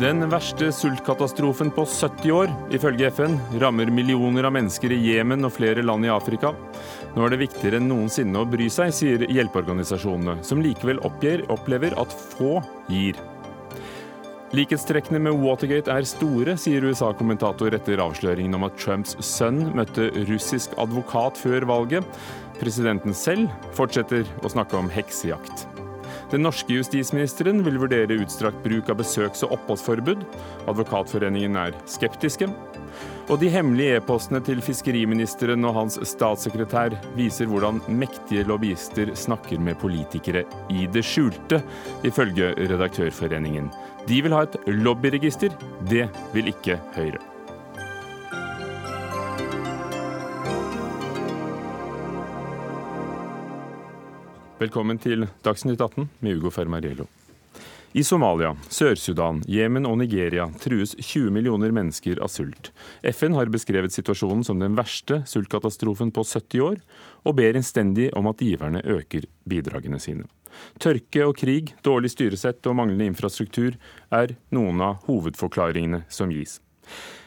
Den verste sultkatastrofen på 70 år, ifølge FN, rammer millioner av mennesker i Jemen og flere land i Afrika. Nå er det viktigere enn noensinne å bry seg, sier hjelpeorganisasjonene, som likevel oppgir, opplever at få gir. Likhetstrekkene med Watergate er store, sier USA-kommentator etter avsløringen om at Trumps sønn møtte russisk advokat før valget. Presidenten selv fortsetter å snakke om heksejakt. Den norske justisministeren vil vurdere utstrakt bruk av besøks- og oppholdsforbud. Advokatforeningen er skeptiske. Og de hemmelige e-postene til fiskeriministeren og hans statssekretær viser hvordan mektige lobbyister snakker med politikere i det skjulte, ifølge Redaktørforeningen. De vil ha et lobbyregister. Det vil ikke Høyre. Velkommen til Dagsnytt 18 med Ugo Fermariello. I Somalia, Sør-Sudan, Jemen og Nigeria trues 20 millioner mennesker av sult. FN har beskrevet situasjonen som den verste sultkatastrofen på 70 år, og ber innstendig om at giverne øker bidragene sine. Tørke og krig, dårlig styresett og manglende infrastruktur er noen av hovedforklaringene som gis.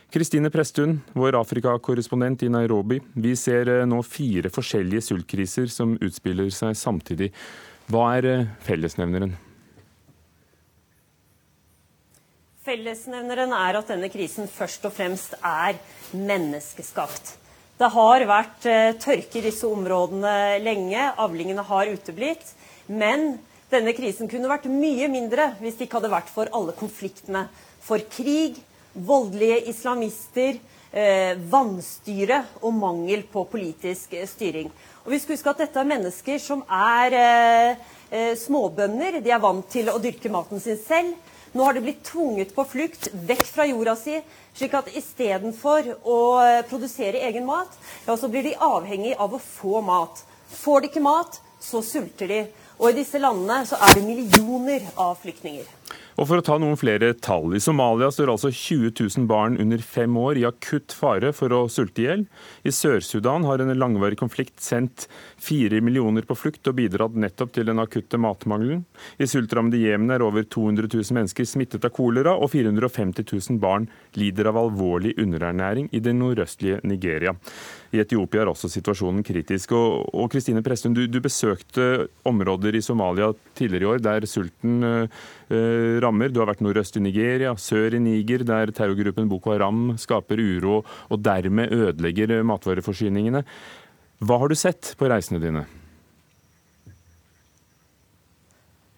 Kristine Presttun, vår Afrikakorrespondent i Nairobi. Vi ser eh, nå fire forskjellige sultkriser som utspiller seg samtidig. Hva er eh, fellesnevneren? Fellesnevneren er at denne krisen først og fremst er menneskeskapt. Det har vært eh, tørke i disse områdene lenge, avlingene har uteblitt. Men denne krisen kunne vært mye mindre hvis det ikke hadde vært for alle konfliktene. For krig, voldelige islamister, eh, vannstyre og mangel på politisk eh, styring. Og vi skal huske at Dette er mennesker som er eh, småbønder. De er vant til å dyrke maten sin selv. Nå har de blitt tvunget på flukt vekk fra jorda si, slik at istedenfor å produsere egen mat, ja, så blir de avhengig av å få mat. Får de ikke mat, så sulter de. Og i disse landene så er det millioner av flyktninger. Og for å ta noen flere tall. I Somalia står altså 20 000 barn under fem år i akutt fare for å sulte i hjel. I Sør-Sudan har en langvarig konflikt sendt fire millioner på flukt og bidratt nettopp til den akutte matmangelen. I sultrammede Jemen er over 200 000 mennesker smittet av kolera, og 450 000 barn lider av alvorlig underernæring i det nordøstlige Nigeria. I Etiopia er også situasjonen kritisk. Og Kristine Presthun, du, du, besøkte områder i Somalia tidligere i år der sulten uh, rammer. Du har vært nordøst i Nigeria, sør i Niger, der terrorgruppen Boko Haram skaper uro og dermed ødelegger matvareforsyningene. Hva har du sett på reisene dine?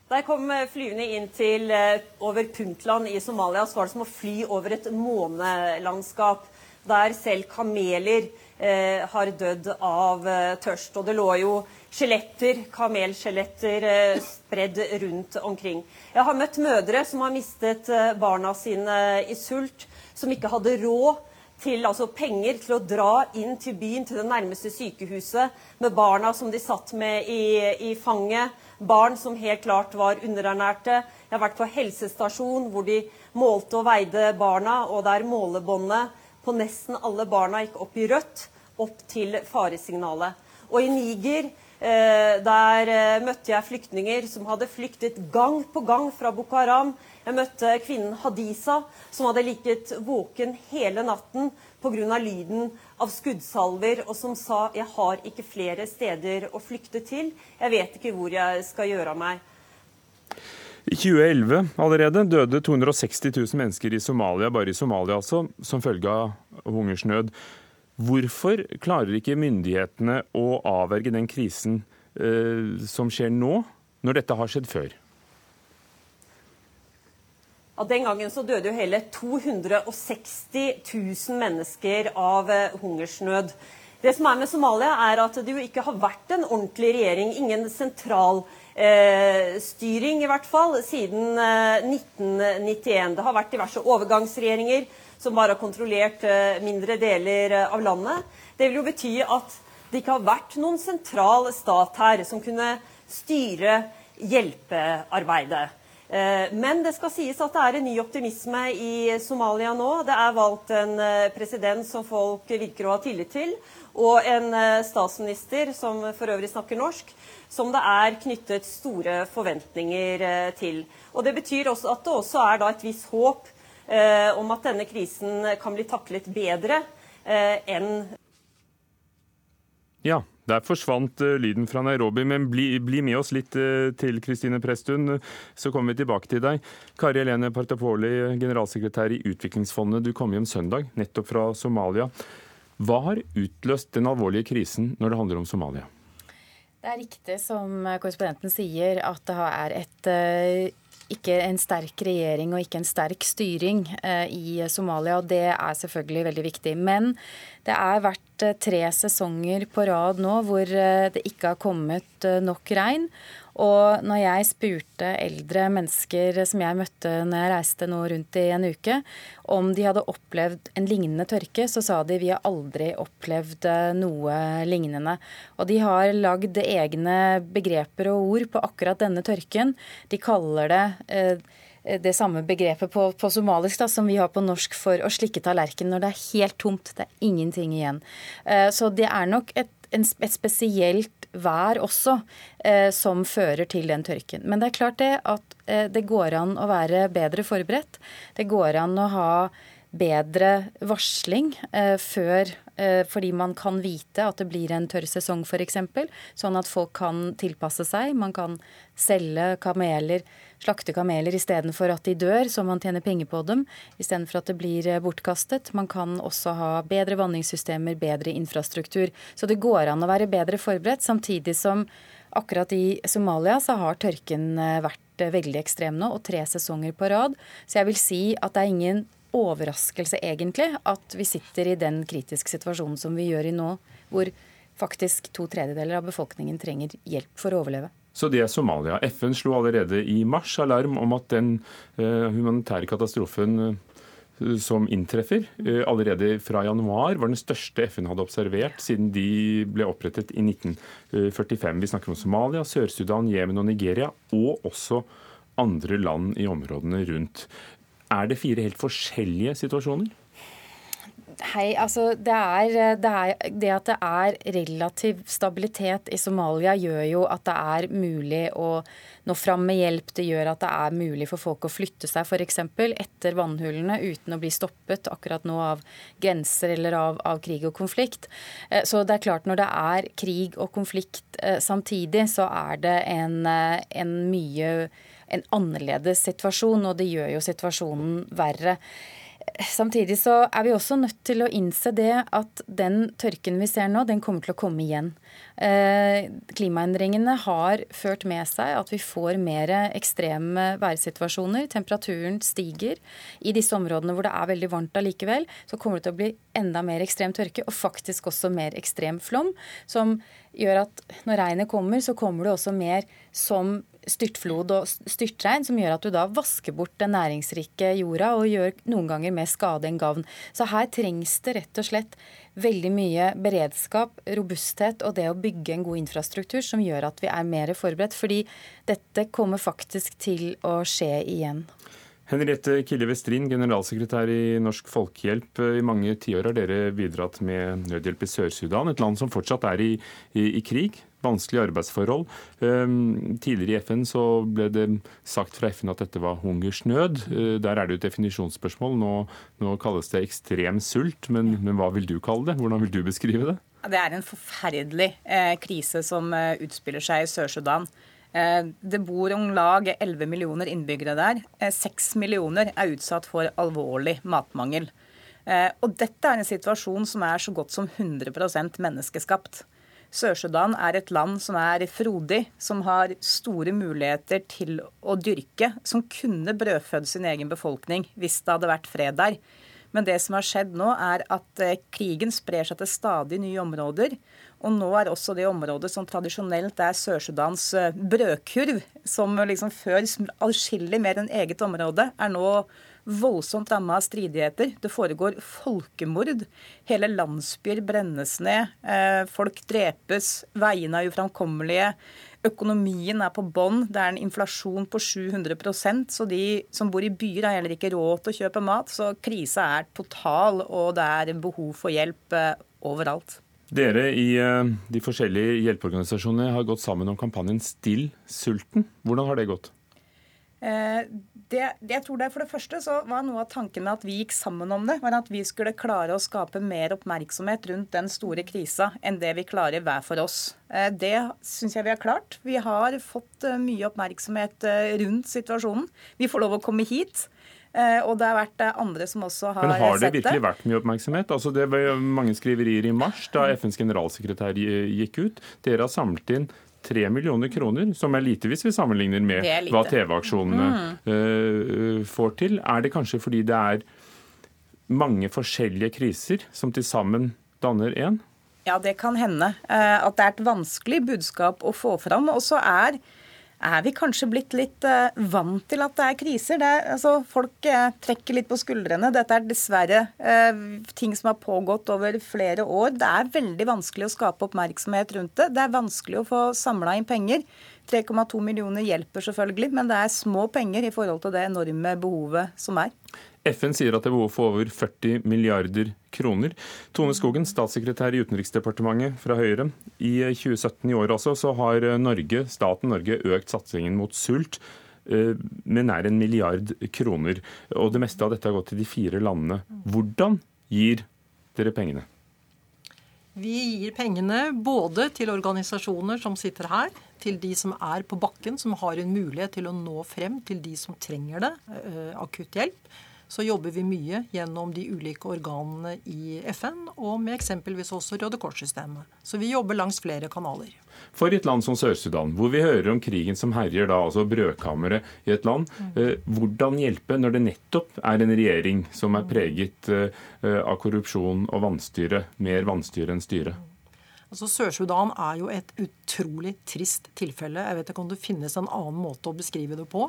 Da jeg kom flyvende inn til eh, over Puntland i Somalia, så var det som å fly over et månelandskap der selv kameler eh, har dødd av eh, tørst. Og det lå jo skjeletter, kamelskjeletter eh, spredd rundt omkring. Jeg har møtt mødre som har mistet eh, barna sine i sult, som ikke hadde råd til altså penger til å dra inn til byen, til det nærmeste sykehuset, med barna som de satt med i, i fanget. Barn som helt klart var underernærte. Jeg har vært på helsestasjon hvor de målte og veide barna, og der målebåndet på nesten alle barna gikk opp i rødt, opp til faresignalet. Og i Niger eh, der eh, møtte jeg flyktninger som hadde flyktet gang på gang fra Boko Haram. Jeg møtte kvinnen Hadisa, som hadde ligget våken hele natten pga. lyden av skuddsalver, og som sa 'Jeg har ikke flere steder å flykte til. Jeg vet ikke hvor jeg skal gjøre av meg'. I 2011 allerede døde 260 000 mennesker i Somalia, bare i Somalia altså, som følge av hungersnød. Hvorfor klarer ikke myndighetene å avverge den krisen eh, som skjer nå, når dette har skjedd før? Ja, den gangen så døde jo hele 260 000 mennesker av eh, hungersnød. Det som er med Somalia, er at det jo ikke har vært en ordentlig regjering. Ingen sentral eh, styring, i hvert fall, siden eh, 1991. Det har vært diverse overgangsregjeringer som bare har kontrollert eh, mindre deler eh, av landet. Det vil jo bety at det ikke har vært noen sentral stat her som kunne styre hjelpearbeidet. Eh, men det skal sies at det er en ny optimisme i Somalia nå. Det er valgt en eh, president som folk virker å ha tillit til, og en eh, statsminister som for øvrig snakker norsk, som det er knyttet store forventninger til. Og Det betyr også at det også er et visst håp om at denne krisen kan bli taklet bedre enn Ja, der forsvant lyden fra Nairobi, men bli, bli med oss litt til Kristine Presttun, så kommer vi tilbake til deg. Kari Helene Partapoli, generalsekretær i Utviklingsfondet, du kom hjem søndag, nettopp fra Somalia. Hva har utløst den alvorlige krisen når det handler om Somalia? Det er riktig som korrespondenten sier, at det er et eh, ikke en sterk regjering og ikke en sterk styring eh, i Somalia. og Det er selvfølgelig veldig viktig. Men det er vært eh, tre sesonger på rad nå hvor det ikke har kommet nok regn. Og når jeg spurte eldre mennesker som jeg møtte når jeg reiste nå rundt i en uke, om de hadde opplevd en lignende tørke, så sa de vi har aldri opplevd eh, noe lignende. Og de har lagd egne begreper og ord på akkurat denne tørken. De kaller det eh, det samme begrepet på, på somalisk da, som vi har på norsk for å slikke tallerkenen når det er helt tomt. Det er ingenting igjen. Eh, så det er nok et, et spesielt vær også eh, som fører til den tørken. Men det er klart det at eh, det går an å være bedre forberedt. Det går an å ha bedre varsling eh, før eh, fordi man kan vite at det blir en tørr sesong f.eks. Sånn at folk kan tilpasse seg. Man kan selge kameler, slakte kameler istedenfor at de dør, så man tjener penger på dem, istedenfor at det blir eh, bortkastet. Man kan også ha bedre vanningssystemer, bedre infrastruktur. Så det går an å være bedre forberedt, samtidig som akkurat i Somalia så har tørken eh, vært veldig ekstrem nå, og tre sesonger på rad. Så jeg vil si at det er ingen overraskelse, egentlig, at vi sitter i den kritiske situasjonen som vi gjør i nå, hvor faktisk to tredjedeler av befolkningen trenger hjelp for å overleve. Så det er Somalia. FN slo allerede i mars alarm om at den uh, humanitære katastrofen uh, som inntreffer uh, allerede fra januar, var den største FN hadde observert siden de ble opprettet i 1945. Vi snakker om Somalia, Sør-Sudan, Jemen og Nigeria, og også andre land i områdene rundt. Er det fire helt forskjellige situasjoner? Hei, altså det, er, det, er, det, at det er relativ stabilitet i Somalia, gjør jo at det er mulig å nå fram med hjelp. Det gjør at det er mulig for folk å flytte seg f.eks. etter vannhullene uten å bli stoppet akkurat nå av grenser eller av, av, krig og konflikt. Eh, så det er klart når det er krig og konflikt eh, samtidig, så er det en, eh, en mye en annerledes situasjon, og det gjør jo situasjonen verre. Samtidig så er vi også nødt til å innse det at den tørken vi ser nå, den kommer til å komme igjen. Eh, klimaendringene har ført med seg at vi får mer ekstreme værsituasjoner. Temperaturen stiger. I disse områdene hvor det er veldig varmt allikevel, så kommer det til å bli enda mer ekstrem tørke, og faktisk også mer ekstrem flom. Som gjør at når regnet kommer, så kommer det også mer som styrtflod og styrtregn, som gjør at du da vasker bort den næringsrike jorda og gjør noen ganger mer skade enn gavn. Så her trengs det rett og slett veldig mye beredskap, robusthet og det å bygge en god infrastruktur som gjør at vi er mer forberedt. Fordi dette kommer faktisk til å skje igjen. Henriette Kille Westrin, generalsekretær i Norsk Folkehjelp. I mange tiår har dere bidratt med nødhjelp i Sør-Sudan, et land som fortsatt er i, i, i krig vanskelige arbeidsforhold. Ehm, tidligere i FN så ble det sagt fra FN at dette var hungersnød. Eh, der er det jo et definisjonsspørsmål. Nå, nå kalles det ekstrem sult, men, men, hva vil du kalle det? Hvordan vil du beskrive det? Det er en forferdelig eh, krise som eh, utspiller seg i Sør-Sudan. Eh, det bor om lag 11 millioner innbyggere der. Eh, 6 millioner er utsatt for alvorlig matmangel. Eh, og dette er en situasjon som er så godt som 100% menneskeskapt. Sør-Sudan er et land som er frodig, som har store muligheter til å dyrke, som kunne brødfødd sin egen befolkning hvis det hadde vært fred der. Men det som har skjedd nå, er at eh, krigen sprer seg til stadig nye områder. Og nå er også det området som tradisjonelt er Sør-Sudans eh, brødkurv, som liksom før adskillig mer enn eget område, er nå voldsomt ramma av stridigheter. Det foregår folkemord. Hele landsbyer brennes ned. Eh, folk drepes. Veiene er uframkommelige. Økonomien er på bånn. Det er en inflasjon på 700% så de som bor i byer, har heller ikke råd til å kjøpe mat. Så krisa er total, og det er behov for hjelp eh, overalt. Dere i eh, de forskjellige hjelpeorganisasjonene har gått sammen om kampanjen Still sulten. Hvordan har det gått? Eh, det, det, jeg tror det For det første så var noe av tanken med at vi gikk sammen om det, var at vi skulle klare å skape mer oppmerksomhet rundt den store krisa enn det vi klarer hver for oss. Eh, det syns jeg vi har klart. Vi har fått eh, mye oppmerksomhet rundt situasjonen. Vi får lov å komme hit. Og det har vært andre som også har sett det. Men Har det virkelig vært mye oppmerksomhet? Altså Det var mange skriverier i mars da FNs generalsekretær gikk ut. Dere har samlet inn 3 millioner kroner, som er lite hvis vi sammenligner med hva TV-aksjonene mm. uh, får til. Er det kanskje fordi det er mange forskjellige kriser som til sammen danner én? Ja, det kan hende. Uh, at det er et vanskelig budskap å få fram. Og så er er vi kanskje blitt litt uh, vant til at det er kriser. Det altså, folk uh, trekker litt på skuldrene. Dette er dessverre uh, ting som har pågått over flere år. Det er veldig vanskelig å skape oppmerksomhet rundt det. Det er vanskelig å få samla inn penger. 3,2 millioner hjelper selvfølgelig, men det er små penger i forhold til det enorme behovet som er. FN sier at det er behov for over 40 milliarder kroner. Tone Skogen, statssekretær i Utenriksdepartementet fra Høyre. I 2017 i år altså, så har Norge, staten Norge økt satsingen mot sult eh, med nær en milliard kroner. Og det meste av dette har gått til de fire landene. Hvordan gir dere pengene? Vi gir pengene både til organisasjoner som sitter her, til de som er på bakken, som har en mulighet til å nå frem til de som trenger det, eh, akutt hjelp så jobber vi mye gjennom de ulike organene i FN, og med eksempelvis også Røde Kors-systemet. Så vi jobber langs flere kanaler. For et land som Sør-Sudan, hvor vi hører om krigen som herjer da, altså brødkammeret i et land, mm. eh, hvordan hjelpe når det nettopp er en regjering som er preget eh, av korrupsjon og vanstyre, mer vanstyre enn styre? Altså Sør-Sudan er jo et utrolig trist tilfelle. Jeg vet ikke om det finnes en annen måte å beskrive det på.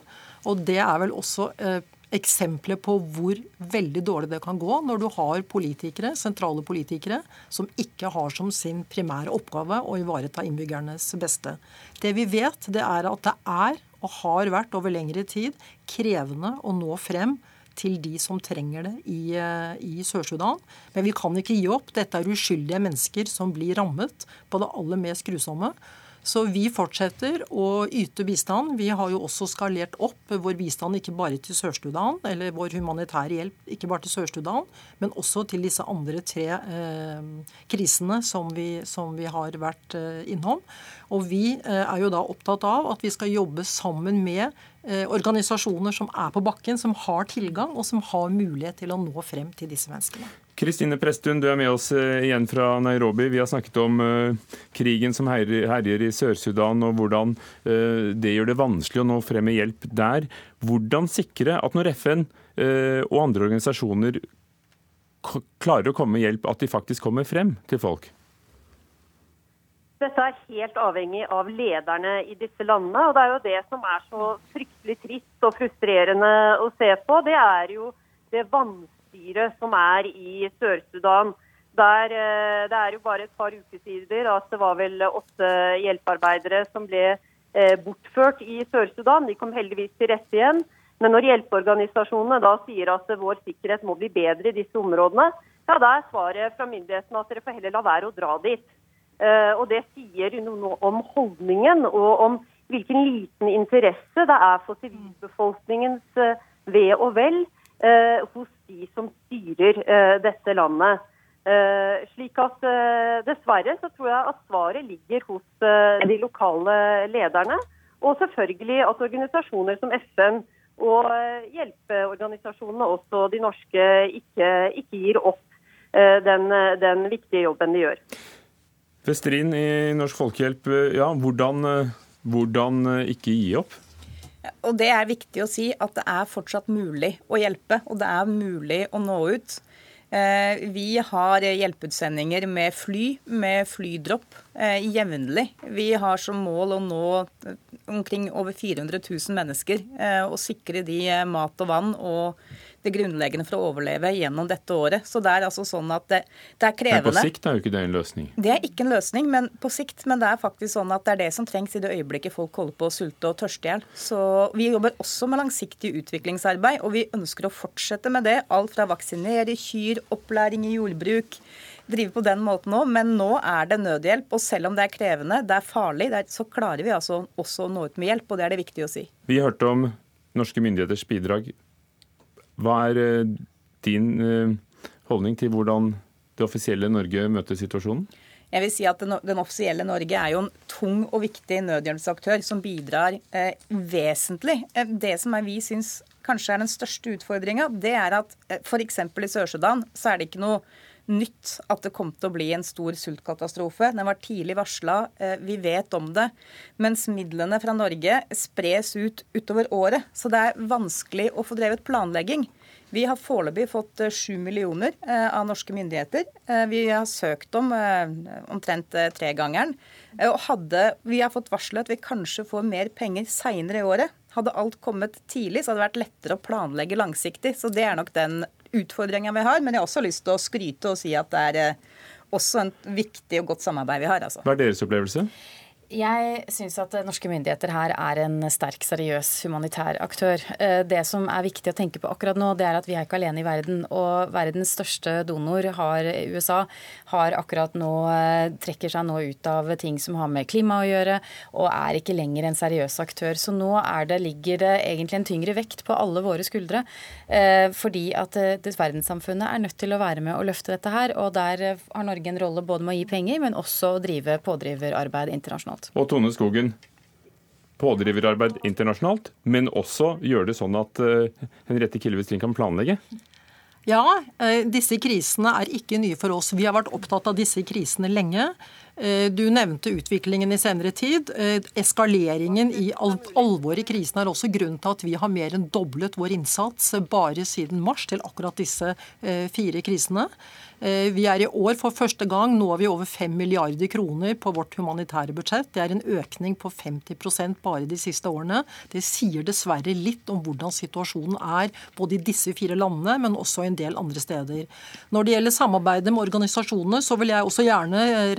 Og det er vel også eh, eksempler på hvor veldig dårlig det kan gå når du har politikere, sentrale politikere som ikke har som sin primære oppgave å ivareta innbyggernes beste. Det vi vet, det er at det er og har vært over lengre tid krevende å nå frem til de som trenger det i, eh, i Sør-Sudan. Men vi kan ikke gi opp. Dette er uskyldige mennesker som blir rammet på det aller mest grusomme. Så vi fortsetter å yte bistand. Vi har jo også skalert opp vår bistand ikke bare til Sør-Sudan, eller vår humanitære hjelp ikke bare til Sør-Sudan, men også til disse andre tre eh, krisene som vi, som vi, har vært eh, innom. Og vi eh, er jo da opptatt av at vi skal jobbe sammen med eh, organisasjoner som er på bakken, som har tilgang, og som har mulighet til å nå frem til disse menneskene. Kristine Presttun, du er med oss eh, igjen fra Nairobi. Vi har snakket om uh, krigen som herjer i Sør-Sudan, og hvordan uh, det gjør det vanskelig å nå frem med hjelp der. Hvordan sikre at når FN og andre organisasjoner klarer å komme med hjelp, at de faktisk kommer frem til folk? Dette er helt avhengig av lederne i disse landene. og Det er jo det som er så fryktelig trist og frustrerende å se på. Det er jo det vanskelige selvstyre som er i Sør-Sudan. Der, eh, det er jo bare et par uker siden at det var vel åtte hjelpearbeidere som ble eh, bortført i Sør-Sudan. De kom heldigvis til rette igjen. Men når hjelpeorganisasjonene da sier at vår sikkerhet må bli bedre i disse områdene, ja, da er svaret fra myndighetene at dere får heller la være å dra dit. Eh, og Det sier noe om holdningen og om hvilken liten interesse det er for sivilbefolkningens ve og vel hos de som styrer eh, dette landet. Eh, slik at eh, Dessverre så tror jeg at svaret ligger hos de lokale lederne. Og selvfølgelig at organisasjoner som FN og hjelpeorganisasjonene, også de norske, ikke, ikke gir opp den, den, viktige jobben de gjør. Vesterin i Norsk Folkehjelp, ja, hvordan, hvordan ikke gi opp? Og Det er viktig å si at det er fortsatt mulig å hjelpe, og det er mulig å nå ut. Eh, vi har hjelpeutsendinger med fly, med flydropp, eh, jevnlig. Vi har som mål å nå omkring over 400 000 mennesker eh, og sikre de mat og vann og det grunnleggende for å overleve gjennom dette året. Så det er altså sånn at det, det er krevende. Men på sikt er jo ikke det en løsning? Det er ikke en løsning men på sikt, men det er faktisk sånn at det er det som trengs i det øyeblikket folk holder på å sulte og tørste i hjel. Så vi jobber også med langsiktig utviklingsarbeid, og vi ønsker å fortsette med det. Alt fra vaksinere kyr, opplæring i jordbruk drive på den måten òg, men nå er det nødhjelp. Og selv om det er krevende, det er farlig, det er, så klarer vi altså også å nå ut med hjelp, og det er det viktig å si. Vi hørte om norske myndigheters bidrag. Hva er eh, din holdning til hvordan det offisielle Norge møter situasjonen? Jeg vil si at Den, den offisielle Norge er jo en tung og viktig nødhjelpsaktør som bidrar eh, vesentlig. Det som er, vi syns kanskje er den største utfordringa, det er at eh, f.eks. i Sør-Sudan så er det ikke noe nytt at det kom til å bli en stor sultkatastrofe. Den var tidlig varsla, eh, vi vet om det. Mens midlene fra Norge spres ut utover året. Så det er vanskelig å få drevet planlegging. Vi har foreløpig fått eh, sju millioner eh, av norske myndigheter. Vi har søkt om omtrent tregangeren. Og vi har fått varsel at vi kanskje får mer penger seinere i året. Hadde alt kommet tidlig, så hadde det vært lettere å planlegge langsiktig. Så det er nok den utfordringa vi har. Men jeg har også lyst til å skryte og si at det er eh, også en viktig og godt samarbeid vi har. Altså. Hva er deres opplevelse? Jeg syns at norske myndigheter her er en sterk, seriøs humanitær aktør. Eh, det som er viktig å tenke på akkurat nå, det er at vi er ikke alene i verden. Og verdens største donor, har, USA, har akkurat nå eh, trekker seg nå ut av ting som har med klima å gjøre, og er ikke lenger en seriøs aktør. Så nå det, ligger det egentlig en tyngre vekt på alle våre skuldre. Eh, fordi at verdenssamfunnet er nødt til å være med og løfte dette her. Og der har Norge en rolle både med å gi penger, men også å drive pådriverarbeid internasjonalt internasjonalt. Og Tone Skogen, pådriverarbeid internasjonalt, men også gjøre det sånn at uh, Henriette Kilvestrin kan planlegge? Ja, uh, disse krisene er ikke nye for oss. Vi har vært opptatt av disse krisene lenge. Uh, du nevnte utviklingen i senere tid. Eskaleringen i al alvoret i krisen er også grunnen til at vi har mer enn doblet vår innsats bare siden mars til akkurat disse fire krisene. Eh, vi er i år for første gang nå er vi over 5 milliarder kroner på vårt humanitære budsjett. Det er en økning på 50% bare de siste årene. Det sier dessverre litt om hvordan situasjonen er både i disse fire landene, men også en del andre steder. Når det gjelder samarbeidet med organisasjonene, så vil jeg også gjerne eh,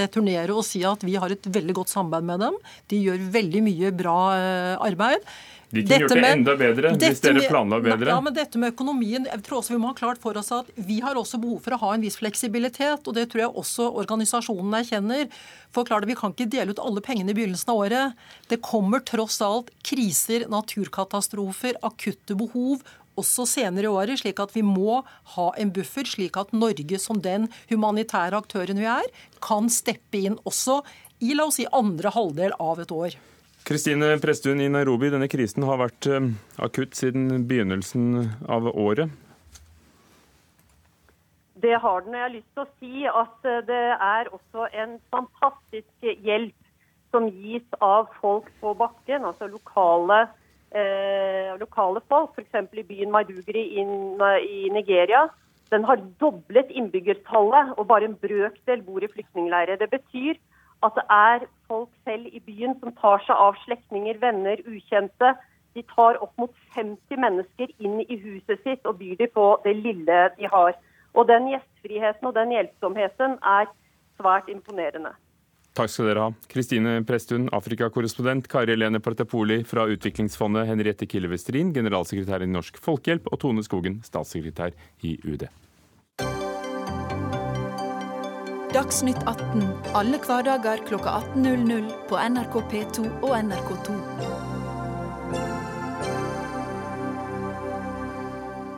returnere å si at vi har et veldig godt samarbeid med dem. De gjør veldig mye bra eh, arbeid. De kunne gjort det enda bedre hvis dere planla bedre. Ja, men dette med økonomien, jeg tror også vi må ha klart for oss at vi har også behov for å ha en viss fleksibilitet. og Det tror jeg også organisasjonen erkjenner. For klart, Vi kan ikke dele ut alle pengene i begynnelsen av året. Det kommer tross alt kriser, naturkatastrofer, akutte behov også senere i året, slik at vi må ha en buffer, slik at Norge som den humanitære aktøren vi er, kan steppe inn også i la oss si, andre halvdel av et år. Kristine Presttun i Nairobi, denne krisen har vært eh, akutt siden begynnelsen av året. Det har den. Jeg har lyst til å si at eh, det er også en fantastisk hjelp som gis av folk på bakken, altså lokale, eh, lokale folk. F.eks. i byen Maiduguri i, Nigeria. Den har doblet innbyggertallet, og bare en brøkdel bor i flyktningleirer. Det betyr at det er folk selv i byen som tar seg av slektninger, venner, ukjente. De tar opp mot 50 mennesker inn i huset sitt og byr dem på det lille de har. Og Den gjestfriheten og den hjelpsomheten er svært imponerende. Takk skal dere ha. Kristine Presttun, Afrikakorrespondent, Kari Helene Partapoli fra Utviklingsfondet, Henriette Kille Westrin, generalsekretær i Norsk Folkehjelp, og Tone Skogen, statssekretær i UD. Dagsnytt 18 alle hverdager kl 18.00 på NRK P2 og NRK2.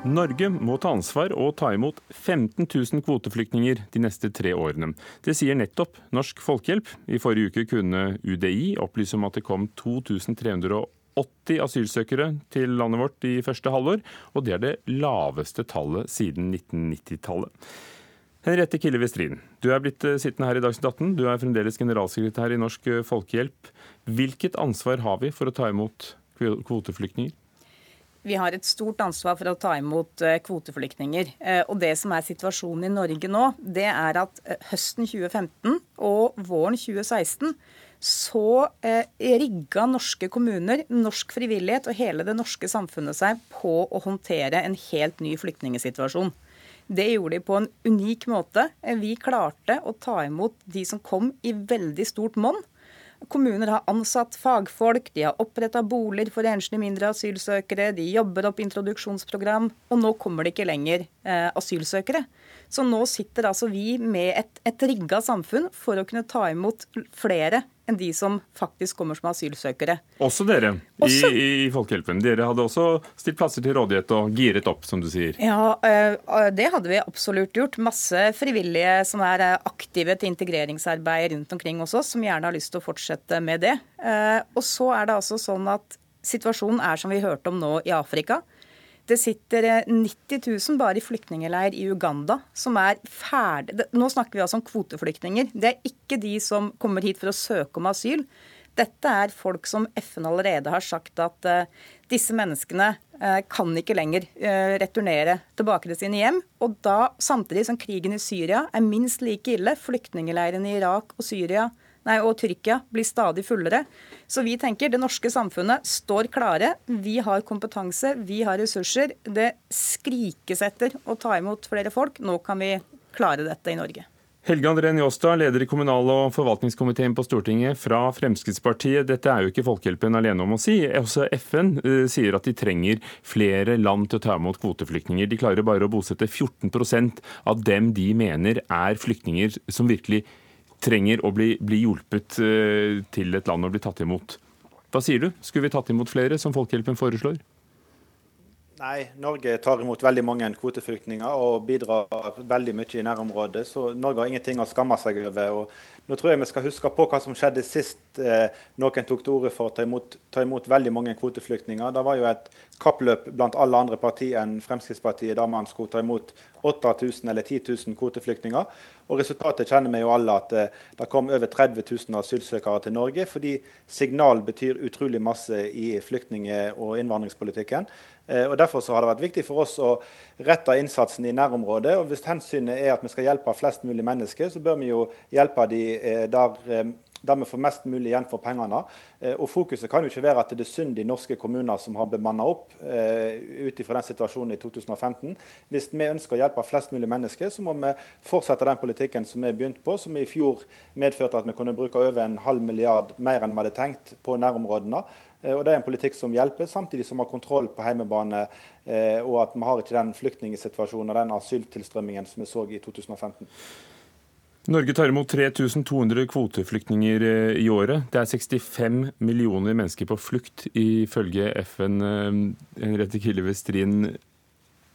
Norge må ta ansvar og ta imot 15 000 kvoteflyktninger de neste tre årene. Det sier nettopp Norsk Folkehjelp. I forrige uke kunne UDI opplyse om at det kom 2380 asylsøkere til landet vårt i første halvår, og det er det laveste tallet siden 1990-tallet. Henriette Kille Westrin, du er blitt eh, sittende her i Dagsnytt 18. Du er fremdeles generalsekretær i Norsk eh, Folkehjelp. Hvilket ansvar har vi for å ta imot kvoteflyktninger? Vi har et stort ansvar for å ta imot eh, kvoteflyktninger. Og Det som er situasjonen i Norge nå, det er at høsten 2015 og våren 2016 så rigga norske kommuner, norsk frivillighet og hele det norske samfunnet seg på å håndtere en helt ny flyktningsituasjon. Det gjorde de på en unik måte. Vi klarte å ta imot de som kom i veldig stort monn. Kommuner har ansatt fagfolk, de har oppretta boliger for enslige mindre asylsøkere, de jobber opp introduksjonsprogram, og nå kommer det ikke lenger eh, asylsøkere. Så nå sitter altså vi med et, et rigga samfunn for å kunne ta imot flere enn de som faktisk kommer som asylsøkere. Også dere også... I, i, Folkehjelpen. Dere hadde også stilt plasser til rådighet og giret opp, som du sier. Ja, eh, det hadde vi absolutt gjort. Masse frivillige som er eh, aktive til integreringsarbeid rundt omkring hos oss, som gjerne har lyst til å fortsette med det. Eh, og så er det altså sånn at situasjonen er som vi hørte om nå i Afrika. Det sitter 90 eh, 000 bare i flyktningeleir i Uganda som er ferdig Nå snakker vi altså om kvoteflyktninger. Det er ikke de som kommer hit for å søke om asyl. Dette er folk som FN allerede har sagt at uh, disse menneskene uh, kan ikke lenger uh, returnere tilbake til sine hjem. Og da, samtidig som krigen i Syria er minst like ille, flyktningleirene i Irak og Syria nei, og Tyrkia blir stadig fullere. Så vi tenker det norske samfunnet står klare. Vi har kompetanse, vi har ressurser. Det skrikes etter å ta imot flere folk. Nå kan vi klare dette i Norge. Helge André Njåstad, leder i kommunal- og forvaltningskomiteen på Stortinget fra Fremskrittspartiet. Dette er jo ikke Folkehjelpen alene om å si. Også FN uh, sier at de trenger flere land til å ta imot kvoteflyktninger. De klarer bare å bosette 14% av dem de mener er flyktninger som virkelig trenger å bli, bli hjulpet eh, til et land og bli tatt imot. Hva sier du? Skulle vi tatt imot flere, som Folkehjelpen foreslår? Nei, Norge tar imot veldig mange kvoteflyktninger og bidrar veldig mye i nærområdet. Så Norge har ingenting å skamme seg over. og Nå tror jeg vi skal huske på hva som skjedde sist eh, noen tok til orde for å ta imot, ta imot, veldig mange kvoteflyktninger. Det var jo et kappløp blant alle andre partier enn Fremskrittspartiet der man skulle ta imot 8000 eller 10 000 kvoteflyktninger. Og Resultatet kjenner vi jo alle at eh, det kom over 30 000 asylsøkere til Norge, fordi signal betyr utrolig masse i flyktning- og innvandringspolitikken. Eh, og Derfor så har det vært viktig for oss å rette innsatsen i nærområdet. og Hvis hensynet er at vi skal hjelpe flest mulig mennesker, så bør vi jo hjelpe de eh, der der vi får mest mulig igjen for pengene. Eh, og Fokuset kan jo ikke være at det er synd i norske kommuner som har bemanna opp eh, ut ifra den situasjonen i 2015. Hvis vi ønsker å hjelpe flest mulig mennesker, så må vi fortsette den politikken som vi begynte på, som i fjor medførte at vi kunne bruke over en halv milliard mer enn vi hadde tenkt på nærområdene. Eh, og Det er en politikk som hjelper, samtidig som vi har kontroll på heimebane, og at vi har ikke den flyktningsituasjonen og den asyltilstrømmingen som vi så i 2015. Norge tar imot 3200 kvoteflyktninger eh, i året. Det er 65 millioner mennesker på flukt, ifølge FN. Eh, Henriette Kille Westrin,